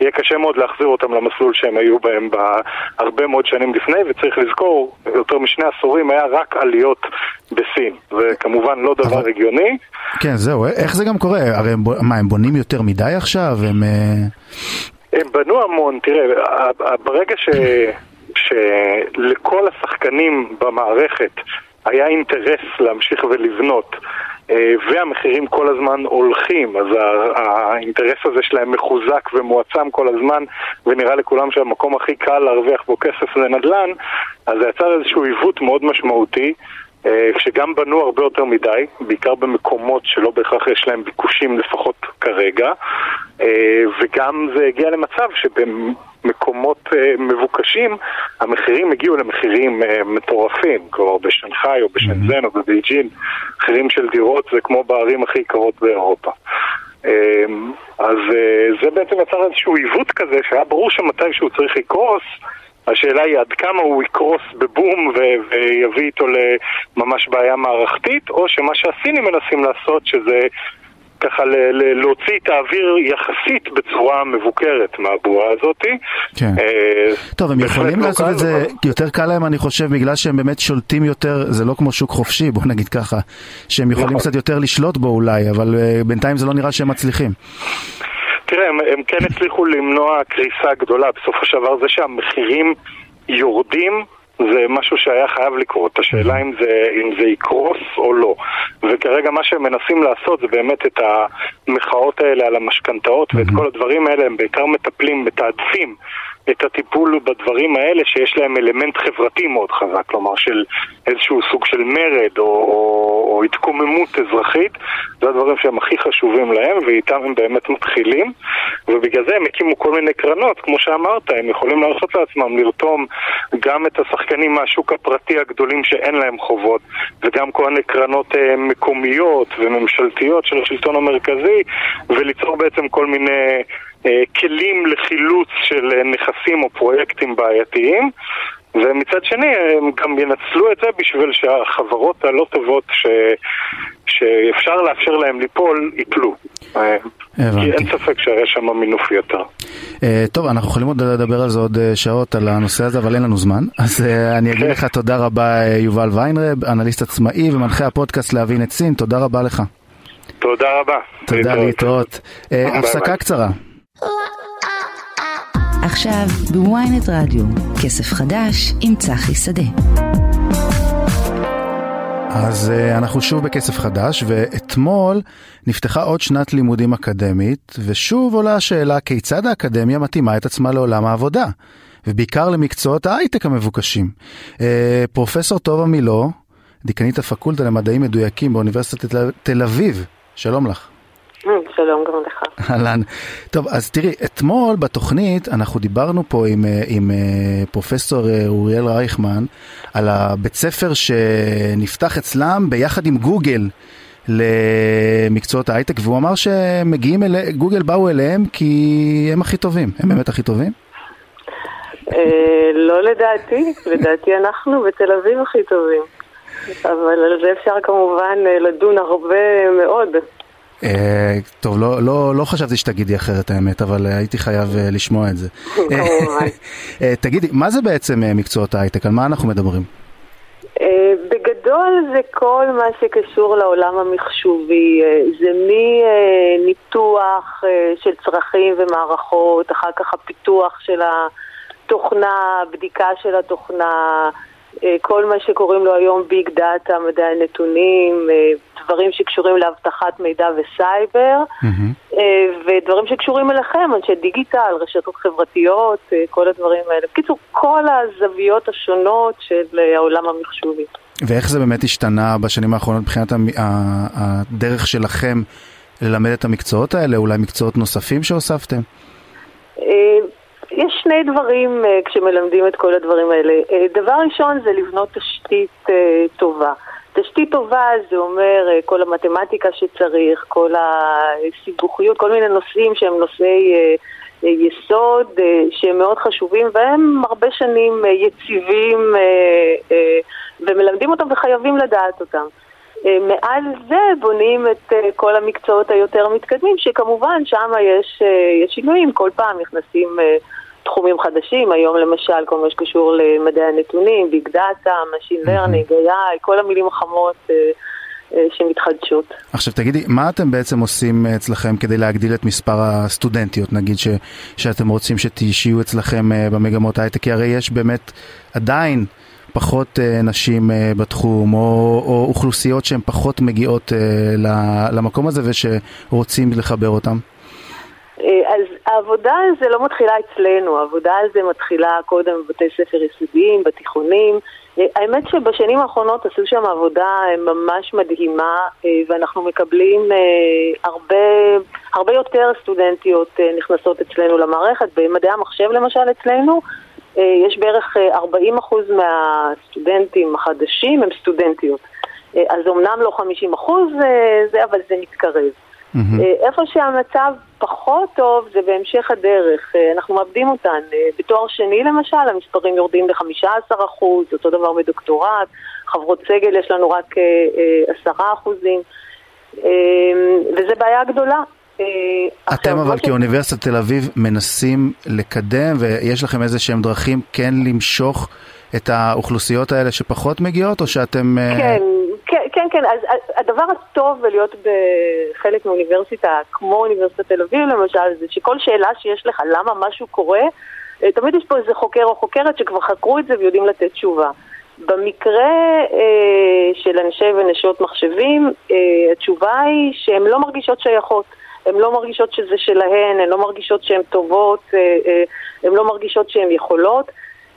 יהיה קשה מאוד להחזיר אותם למסלול שהם היו בהם בהרבה מאוד שנים לפני, וצריך לזכור, יותר משני עשורים היה רק עליות בסין. זה כמובן לא דבר אבל... הגיוני. כן, זהו, איך זה גם קורה? הרי הם, מה, הם בונים יותר מדי עכשיו? הם... אה, הם בנו המון, תראה, ברגע ש... [coughs] שלכל השחקנים במערכת היה אינטרס להמשיך ולבנות והמחירים כל הזמן הולכים, אז האינטרס הזה שלהם מחוזק ומועצם כל הזמן, ונראה לכולם שהמקום הכי קל להרוויח בו כסף זה נדל"ן, אז זה יצר איזשהו עיוות מאוד משמעותי. אה, שגם בנו הרבה יותר מדי, בעיקר במקומות שלא בהכרח יש להם ביקושים לפחות כרגע, אה, וגם זה הגיע למצב שבמקומות אה, מבוקשים המחירים הגיעו למחירים מטורפים, כלומר בשנגחאי או בשנזן או בבייג'ין, מחירים של דירות זה כמו בערים הכי יקרות באירופה. אז זה בעצם יצר איזשהו עיוות כזה שהיה ברור שמתי שהוא צריך לקרוס השאלה היא עד כמה הוא יקרוס בבום ויביא איתו לממש בעיה מערכתית, או שמה שהסינים מנסים לעשות, שזה ככה ל- ל- להוציא את האוויר יחסית בצורה מבוקרת מהבועה הזאת. כן. אה, טוב, הם יכולים לא לעשות קל, את זה, אבל- יותר קל להם אני חושב, בגלל שהם באמת שולטים יותר, זה לא כמו שוק חופשי, בוא נגיד ככה, שהם יכולים נכון. קצת יותר לשלוט בו אולי, אבל אה, בינתיים זה לא נראה שהם מצליחים. תראה, הם, הם כן הצליחו למנוע קריסה גדולה. בסופו של דבר זה שהמחירים יורדים זה משהו שהיה חייב לקרות. השאלה אם זה, אם זה יקרוס או לא. וכרגע מה שהם מנסים לעשות זה באמת את המחאות האלה על המשכנתאות ואת כל הדברים האלה, הם בעיקר מטפלים, מתעדפים את הטיפול בדברים האלה שיש להם אלמנט חברתי מאוד חזק, כלומר של איזשהו סוג של מרד או, או, או התקוממות אזרחית, זה הדברים שהם הכי חשובים להם ואיתם הם באמת מתחילים ובגלל זה הם הקימו כל מיני קרנות, כמו שאמרת, הם יכולים להרשות לעצמם לרתום גם את השחקנים מהשוק הפרטי הגדולים שאין להם חובות וגם כל מיני קרנות אה, מקומיות וממשלתיות של השלטון המרכזי וליצור בעצם כל מיני כלים לחילוץ של אה, נכסים או פרויקטים בעייתיים ומצד שני הם גם ינצלו את זה בשביל שהחברות הלא טובות ש... שאפשר לאפשר להם ליפול, ייפלו. אה, הבנתי. כי אין ספק שיש שם מינוף יותר. אה, טוב, אנחנו יכולים עוד לדבר על זה עוד אה, שעות, על הנושא הזה, אבל אין לנו זמן. [laughs] אז אה, אני אגיד כן. לך תודה רבה, אה, יובל ויינרב, אנליסט עצמאי ומנחה הפודקאסט להבין את סין, תודה רבה לך. תודה רבה. תודה, להתראות. אה, הפסקה. קצרה. עכשיו בוויינט רדיו, כסף חדש עם צחי שדה. אז uh, אנחנו שוב בכסף חדש, ואתמול נפתחה עוד שנת לימודים אקדמית, ושוב עולה השאלה כיצד האקדמיה מתאימה את עצמה לעולם העבודה, ובעיקר למקצועות ההייטק המבוקשים. Uh, פרופסור טובה מילו, דיקנית הפקולטה למדעים מדויקים באוניברסיטת תל אביב, שלום לך. שלום גם לך. אהלן. טוב, אז תראי, אתמול בתוכנית אנחנו דיברנו פה עם, אה, עם אה, פרופסור אה, אוריאל רייכמן על הבית ספר שנפתח אצלם ביחד עם גוגל למקצועות ההייטק, והוא אמר שמגיעים אל... גוגל באו אליהם כי הם הכי טובים. הם באמת הכי טובים? לא לדעתי, לדעתי אנחנו בתל אביב הכי טובים. אבל על זה אפשר כמובן לדון הרבה מאוד. אה, טוב, לא, לא, לא חשבתי שתגידי אחרת האמת, אבל אה, הייתי חייב אה, לשמוע את זה. [laughs] תגידי, מה זה בעצם מקצועות ההייטק? על מה אנחנו מדברים? בגדול זה כל מה שקשור לעולם המחשובי, זה מניתוח של צרכים ומערכות, אחר כך הפיתוח של התוכנה, בדיקה של התוכנה, כל מה שקוראים לו היום big data, מדעי הנתונים, אה, דברים שקשורים לאבטחת מידע וסייבר, אה, ודברים שקשורים אליכם, אנשי דיגיטל, רשתות חברתיות, אה, כל הדברים האלה. בקיצור, כל הזוויות השונות של אה, העולם המחשובי. ואיך זה באמת השתנה בשנים האחרונות מבחינת הדרך שלכם ללמד את המקצועות האלה, אולי מקצועות נוספים שהוספתם? יש שני דברים אה, כשמלמדים את כל הדברים האלה. אה, דבר ראשון זה לבנות תשתית אה, טובה. תשתית טובה זה אומר כל המתמטיקה שצריך, כל הסיבוכיות, כל מיני נושאים שהם נושאי יסוד שהם מאוד חשובים והם הרבה שנים יציבים ומלמדים אותם וחייבים לדעת אותם. מעל זה בונים את כל המקצועות היותר מתקדמים, שכמובן שם יש, יש שינויים, כל פעם נכנסים תחומים חדשים, היום למשל כל מה שקשור למדעי הנתונים, ביג דאטה, Machine Learning, AI, כל המילים החמות אה, אה, שמתחדשות. עכשיו תגידי, מה אתם בעצם עושים אצלכם כדי להגדיל את מספר הסטודנטיות, נגיד ש, שאתם רוצים שתשיעו אצלכם אה, במגמות ההייטק, כי הרי יש באמת עדיין פחות נשים בתחום, או, או אוכלוסיות שהן פחות מגיעות למקום הזה ושרוצים לחבר אותם? אה, אז העבודה על זה לא מתחילה אצלנו, העבודה על זה מתחילה קודם בבתי ספר יסודיים, בתיכונים. אה, האמת שבשנים האחרונות עשו שם עבודה אה, ממש מדהימה, ואנחנו מקבלים הרבה, הרבה יותר סטודנטיות נכנסות אצלנו למערכת. במדעי המחשב למשל אצלנו, יש בערך אה, 40% מהסטודנטים החדשים הם סטודנטיות. אז אמנם לא 50% אה, זה, אבל זה מתקרב. אה, איפה שהמצב פחות טוב זה בהמשך הדרך, אה, אנחנו מאבדים אותן. אה, בתואר שני למשל, המספרים יורדים ב-15%, אותו דבר בדוקטורט, חברות סגל יש לנו רק 10%, וזה בעיה גדולה. אתם אבל כאוניברסיטת תל אביב מנסים לקדם ויש לכם איזה שהם דרכים כן למשוך את האוכלוסיות האלה שפחות מגיעות או שאתם... כן, כן, אז הדבר הטוב בלהיות בחלק מאוניברסיטה, כמו אוניברסיטת תל אביב למשל, זה שכל שאלה שיש לך למה משהו קורה, אה, תמיד יש פה איזה חוקר או חוקרת שכבר חקרו את זה ויודעים לתת תשובה. במקרה אה, של אנשי ונשות מחשבים, אה, התשובה היא שהן לא מרגישות שייכות. הן לא מרגישות שזה שלהן, הן לא מרגישות שהן טובות, אה, אה, הן לא מרגישות שהן יכולות.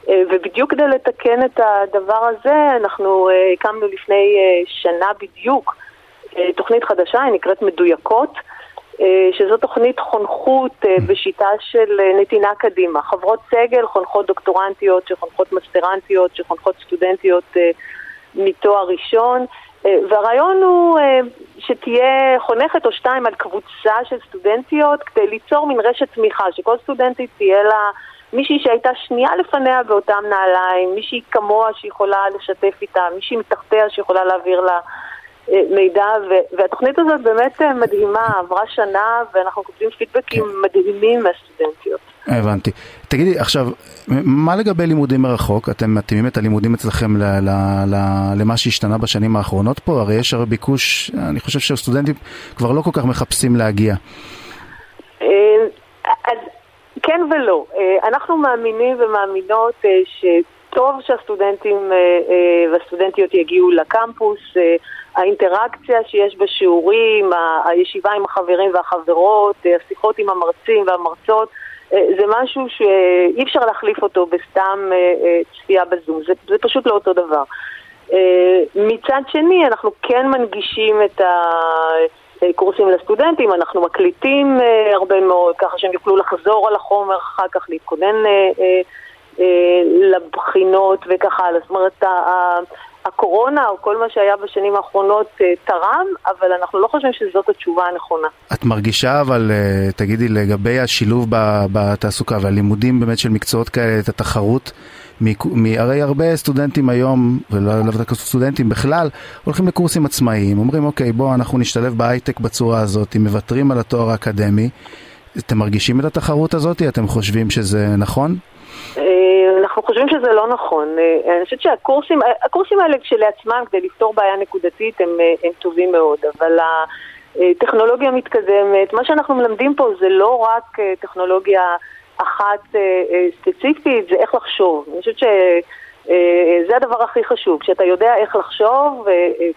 אה, ובדיוק כדי לתקן את הדבר הזה, אנחנו אה, הקמנו לפני אה, שנה בדיוק תוכנית חדשה, היא נקראת מדויקות, שזו תוכנית חונכות בשיטה של נתינה קדימה. חברות סגל, חונכות דוקטורנטיות, שחונכות מסטרנטיות, שחונכות סטודנטיות מתואר ראשון, והרעיון הוא שתהיה חונכת או שתיים על קבוצה של סטודנטיות כדי ליצור מין רשת תמיכה, שכל סטודנטית תהיה לה... מישהי שהייתה שנייה לפניה באותם נעליים, מישהי כמוה שיכולה לשתף איתה, מישהי מתחתיה שיכולה להעביר לה אה, מידע, והתוכנית הזאת באמת אה, מדהימה, עברה שנה ואנחנו כותבים פידבקים כן. מדהימים מהסטודנטיות. הבנתי. תגידי, עכשיו, מה לגבי לימודים מרחוק? אתם מתאימים את הלימודים אצלכם ל- ל- ל- למה שהשתנה בשנים האחרונות פה? הרי יש הרי ביקוש, אני חושב שהסטודנטים כבר לא כל כך מחפשים להגיע. אה, אז כן ולא. אה, אנחנו מאמינים ומאמינות אה, שטוב שהסטודנטים אה, והסטודנטיות יגיעו לקמפוס, האינטראקציה שיש בשיעורים, הישיבה עם החברים והחברות, השיחות עם המרצים והמרצות, זה משהו שאי אפשר להחליף אותו בסתם צפייה בזום, זה, זה פשוט לא אותו דבר. מצד שני, אנחנו כן מנגישים את ה... קורסים לסטודנטים, אנחנו מקליטים אה, הרבה מאוד, ככה שהם יוכלו לחזור על החומר אחר כך, להתכונן אה, אה, לבחינות וככה הלאה. זאת אומרת, הקורונה או כל מה שהיה בשנים האחרונות תרם, אבל אנחנו לא חושבים שזאת התשובה הנכונה. את מרגישה אבל, תגידי, לגבי השילוב בתעסוקה והלימודים באמת של מקצועות כאלה, את התחרות הרי הרבה סטודנטים היום, ולא דווקא סטודנטים בכלל, הולכים לקורסים עצמאיים, אומרים אוקיי בואו אנחנו נשתלב בהייטק בצורה הזאת, מוותרים על התואר האקדמי. אתם מרגישים את התחרות הזאת? אתם חושבים שזה נכון? אה, אנחנו חושבים שזה לא נכון. אה, אני חושבת שהקורסים הקורסים האלה כשלעצמם, כדי לפתור בעיה נקודתית, הם, אה, הם טובים מאוד, אבל הטכנולוגיה מתקדמת. מה שאנחנו מלמדים פה זה לא רק טכנולוגיה אחת אה, אה, ספציפית זה איך לחשוב. אני חושבת שזה אה, הדבר הכי חשוב. כשאתה יודע איך לחשוב,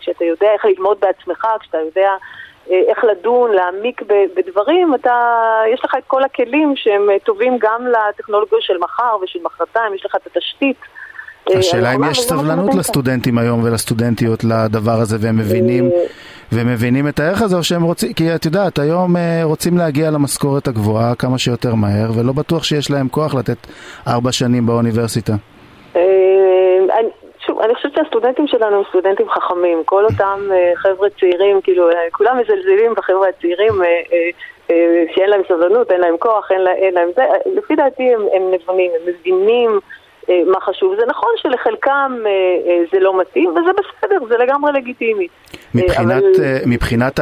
כשאתה יודע איך ללמוד בעצמך, כשאתה יודע איך לדון, להעמיק בדברים, אתה, יש לך את כל הכלים שהם טובים גם לטכנולוגיה של מחר ושל מחרתיים, יש לך את התשתית. השאלה אם יש סבלנות לסטודנטים היום ולסטודנטיות לדבר הזה והם מבינים והם מבינים את הערך הזה או שהם רוצים, כי את יודעת, היום אה, רוצים להגיע למשכורת הגבוהה כמה שיותר מהר ולא בטוח שיש להם כוח לתת ארבע שנים באוניברסיטה. אה, שוב, אני חושבת שהסטודנטים שלנו הם סטודנטים חכמים, כל אותם אה, חבר'ה צעירים, כאילו, כולם מזלזלים בחבר'ה הצעירים שאין להם סבלנות, אין להם כוח, אין להם זה, לפי דעתי הם, נבונים, הם מבינים מה חשוב. זה נכון שלחלקם אה, אה, זה לא מתאים, וזה בסדר, זה לגמרי לגיטימי. מבחינת, אבל... מבחינת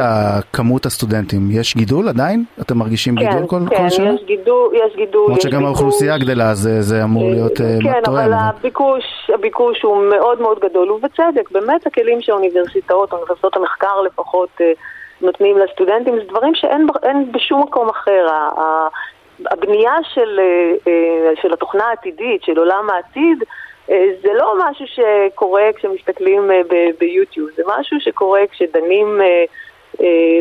כמות הסטודנטים, יש גידול עדיין? אתם מרגישים כן, גידול כל, כן, כל שנה? כן, יש גידול, יש גידול. למרות שגם האוכלוסייה גדלה, זה, זה אמור להיות כן, כן, תואם. אבל הביקוש, הביקוש הוא מאוד מאוד גדול, ובצדק, באמת הכלים שהאוניברסיטאות, אוניברסיטאות המחקר לפחות, נותנים לסטודנטים, זה דברים שאין בשום מקום אחר. הבנייה של, אה, אה, של התוכנה העתידית, של עולם העתיד, אה, זה לא משהו שקורה כשמסתכלים ביוטיוב, זה משהו שקורה כשדנים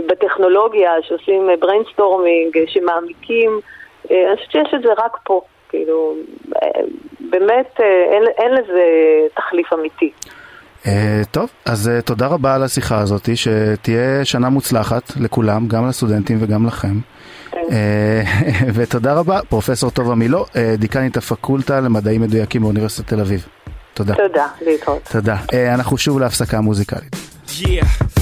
בטכנולוגיה, שעושים brainstorming, שמעמיקים, אני חושבת שיש את זה רק פה, כאילו, באמת אין, אין לזה תחליף אמיתי. Uh, טוב, אז uh, תודה רבה על השיחה הזאת, שתהיה שנה מוצלחת לכולם, גם לסטודנטים וגם לכם. אה, [laughs] ותודה רבה, פרופסור טובה מילו, אה, דיקנית הפקולטה למדעים מדויקים באוניברסיטת תל אביב. תודה. תודה, להתראות. תודה. אה, אנחנו שוב להפסקה מוזיקלית. Yeah.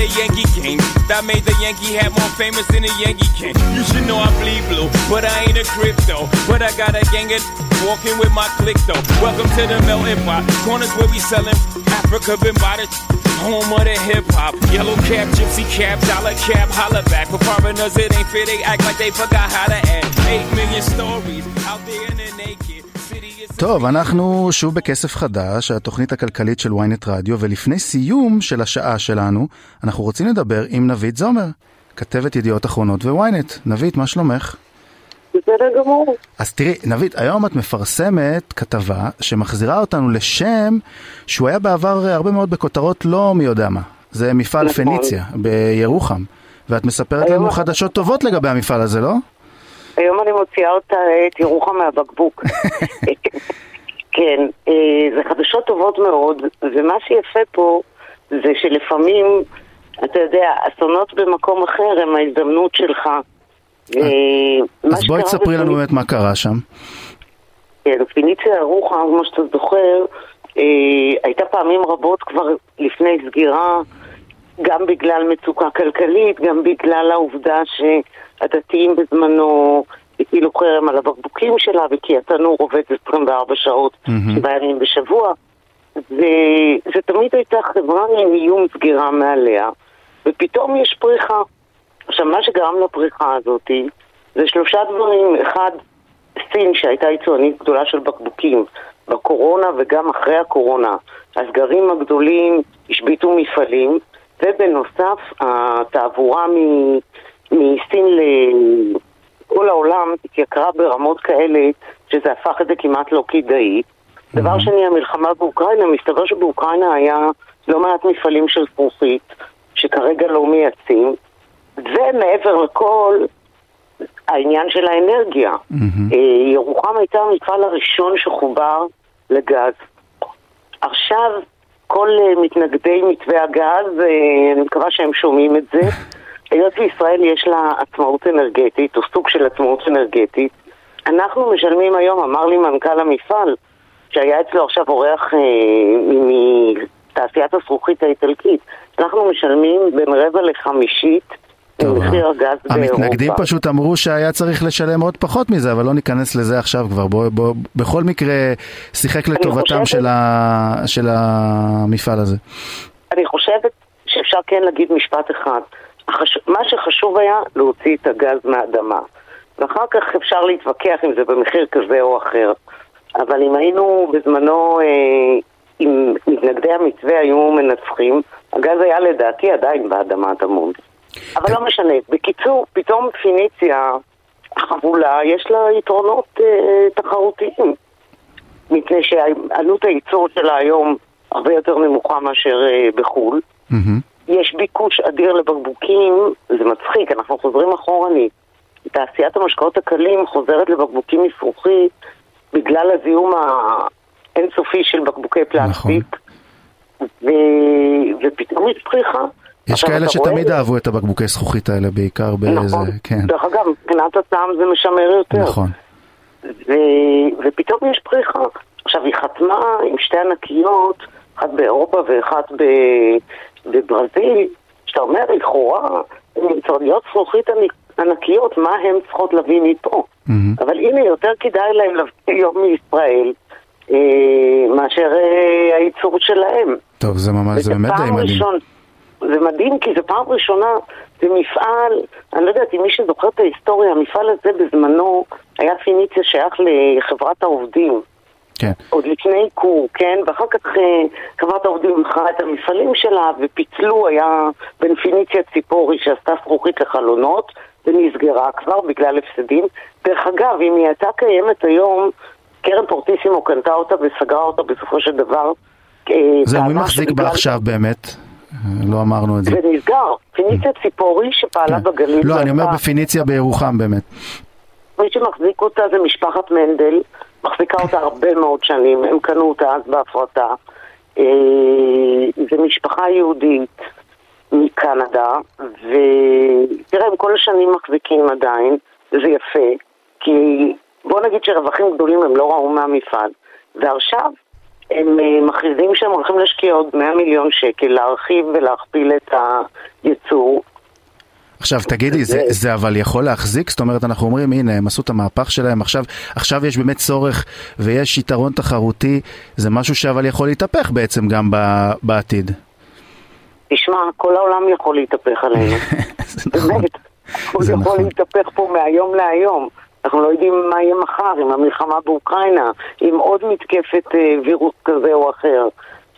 A Yankee game. That made the Yankee hat more famous than a Yankee can. You should know I bleed blue, but I ain't a crypto. But I got a gang of walking with my click though. Welcome to the melting pot. Corners where we selling Africa been by the home of the hip hop. Yellow cap, gypsy cap, dollar cap, holla back. For foreigners, it ain't fair. They act like they forgot how to act. Eight million stories out there in the טוב, אנחנו שוב בכסף חדש, התוכנית הכלכלית של ynet רדיו, ולפני סיום של השעה שלנו, אנחנו רוצים לדבר עם נבית זומר, כתבת ידיעות אחרונות ו-ynet. נבית, מה שלומך? בסדר גמור. אז תראי, נבית, היום את מפרסמת כתבה שמחזירה אותנו לשם שהוא היה בעבר הרבה מאוד בכותרות לא מי יודע מה. זה מפעל נכון. פניציה בירוחם, ואת מספרת היום לנו חדשות טובות לגבי המפעל הזה, לא? היום אני מוציאה אותה, את ירוחם מהבקבוק. [laughs] כן, אה, זה חדשות טובות מאוד, ומה שיפה פה זה שלפעמים, אתה יודע, אסונות במקום אחר הם ההזדמנות שלך. אה, אז בואי תספרי לנו באמת מה קרה שם. כן, פיניציה ירוחם, כמו שאתה זוכר, אה, הייתה פעמים רבות כבר לפני סגירה, גם בגלל מצוקה כלכלית, גם בגלל העובדה שהדתיים בזמנו הטילו חרם על הבקבוקים שלה, וכי התנור עובד 24 שעות. שבעה ימים בשבוע. וזה תמיד הייתה חברה עם איום סגירה מעליה, ופתאום יש פריחה. עכשיו, מה שגרם לפריחה הזאת זה שלושה דברים. אחד, סין, שהייתה יצואנית גדולה של בקבוקים בקורונה וגם אחרי הקורונה, הסגרים הגדולים השביתו מפעלים, ובנוסף, התעבורה מ- מסין לכל העולם התייקרה ברמות כאלה שזה הפך את זה כמעט לא כדאי. דבר שני, המלחמה באוקראינה, מסתבר שבאוקראינה היה לא מעט מפעלים של זכוכית שכרגע לא מייצאים, ומעבר לכל, העניין של האנרגיה. אה, ירוחם הייתה המפעל הראשון שחובר לגז. עכשיו, כל אה, מתנגדי מתווה הגז, אה, אני מקווה שהם שומעים את זה, [laughs] היות וישראל יש לה עצמאות אנרגטית, או סוג של עצמאות אנרגטית, אנחנו משלמים היום, אמר לי מנכ"ל המפעל, שהיה אצלו עכשיו אורח אה, מתעשיית הזכוכית האיטלקית, אנחנו משלמים בין רבע לחמישית טוב, ממחיר הגז באירופה. המתנגדים פשוט אמרו שהיה צריך לשלם עוד פחות מזה, אבל לא ניכנס לזה עכשיו כבר. בוא, בוא, בכל מקרה, שיחק לטובתם חושבת- של, ה, של המפעל הזה. אני חושבת שאפשר כן להגיד משפט אחד. החש... מה שחשוב היה להוציא את הגז מהאדמה. ואחר כך אפשר להתווכח אם זה במחיר כזה או אחר. אבל אם היינו בזמנו, אה, אם מתנגדי המתווה היו מנצחים, הגז היה לדעתי עדיין באדמה הטמון. אבל לא משנה. בקיצור, פתאום פיניציה החבולה, יש לה יתרונות אה, תחרותיים. מפני שעלות הייצור שלה היום הרבה יותר נמוכה מאשר אה, בחו"ל. מהמם. יש ביקוש אדיר לבקבוקים, זה מצחיק, אנחנו חוזרים אחורנית. תעשיית המשקאות הקלים חוזרת לבקבוקים מזכוכית בגלל הזיהום האינסופי של בקבוקי פלסטיק. ו... ופתאום יש פריחה. יש כאלה שתמיד אהבו את הבקבוקי זכוכית האלה, בעיקר באיזה... נכון. כן, דרך אגב, מבחינת הטעם זה משמר יותר. נכון. ו... ופתאום יש פריחה. עכשיו, היא חתמה עם שתי ענקיות, אחת באירופה ואחת ב... בברזיל, שאתה אומר, לכאורה, מצרדיות זכוכית ענקיות, מה הן צריכות להביא מפה? Mm-hmm. אבל הנה, יותר כדאי להם להביא היום מישראל אה, מאשר אה, הייצור שלהם. טוב, זה ממש, זה באמת די מדהים. ראשון, זה מדהים כי זו פעם ראשונה, זה מפעל, אני לא יודעת אם מי שזוכר את ההיסטוריה, המפעל הזה בזמנו היה פיניציה שייך לחברת העובדים. כן. עוד לפני קור, כן? ואחר כך אה, חברת העובדים מכרה את המפעלים שלה ופיצלו, היה בין פיניציה ציפורי שעשתה זכוכית לחלונות ונסגרה כבר בגלל הפסדים. דרך אגב, אם היא הייתה קיימת היום, קרן פורטיסימו קנתה אותה וסגרה אותה בסופו של דבר. אה, זהו, מי מחזיק בה עכשיו באמת? לא אמרנו את זה. זה נסגר. פיניציה ציפורי שפעלה כן. בגליל. לא, אני אומר בפיניציה בירוחם באמת. מי שמחזיק אותה זה משפחת מנדל, מחזיקה אותה הרבה מאוד שנים, הם קנו אותה אז בהפרטה. אה, זו משפחה יהודית מקנדה, ותראה, הם כל השנים מחזיקים עדיין, וזה יפה, כי בוא נגיד שרווחים גדולים הם לא ראו מהמפעל, ועכשיו הם אה, מכריזים שהם הולכים להשקיע עוד 100 מיליון שקל להרחיב ולהכפיל את הייצור. עכשיו תגידי, זה, זה אבל יכול להחזיק? זאת אומרת, אנחנו אומרים, הנה, הם עשו את המהפך שלהם, עכשיו, עכשיו יש באמת צורך ויש יתרון תחרותי, זה משהו שאבל יכול להתהפך בעצם גם בעתיד. תשמע, כל העולם יכול להתהפך עלינו. [laughs] נכון. באמת, הוא יכול נכון. להתהפך פה מהיום להיום. אנחנו לא יודעים מה יהיה מחר עם המלחמה באוקראינה, עם עוד מתקפת אה, וירוס כזה או אחר.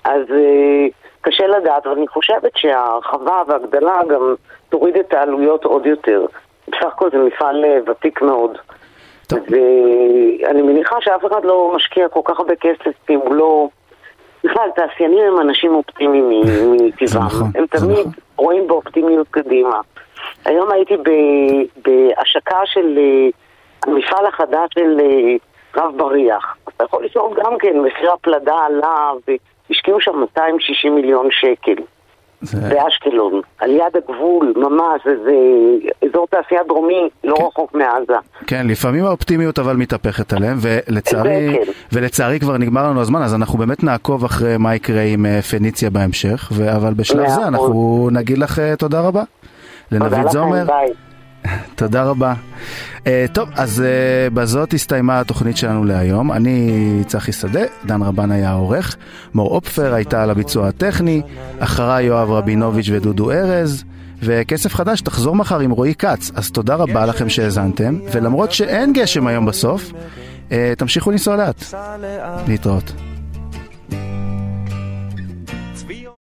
אז אה, קשה לדעת, אבל אני חושבת שההרחבה והגדלה גם תוריד את העלויות עוד יותר. בסך הכל זה מפעל אה, ותיק מאוד. ואני מניחה שאף אחד לא משקיע כל כך הרבה כסף אם הוא לא... בכלל, תעשיינים הם אנשים אופטימיים [laughs] מטבעם. נכון, הם תמיד נכון. רואים באופטימיות קדימה. היום הייתי בהשקה של המפעל החדש של אה, רב בריח. אתה יכול לשאול גם כן, מחיר הפלדה עלה והשקיעו שם 260 מיליון שקל. זה... באשקלון, על יד הגבול, ממש, זה אזור תעשייה דרומי, לא כן. רחוק מעזה. כן, לפעמים האופטימיות אבל מתהפכת עליהם, ולצערי, כן. ולצערי כבר נגמר לנו הזמן, אז אנחנו באמת נעקוב אחרי מה יקרה עם אה, פניציה בהמשך, ו... אבל בשלב זה אנחנו נגיד לך אה, תודה רבה. לנבית זומר. ביי. [laughs] תודה רבה. Uh, טוב, אז uh, בזאת הסתיימה התוכנית שלנו להיום. אני צחי שדה, דן רבן היה העורך, מור אופפר הייתה על הביצוע הטכני, אחריי יואב רבינוביץ' ודודו ארז. וכסף חדש תחזור מחר עם רועי כץ, אז תודה רבה לכם שהאזנתם, ולמרות שאין גשם היום בסוף, uh, תמשיכו לנסוע לאט. להתראות.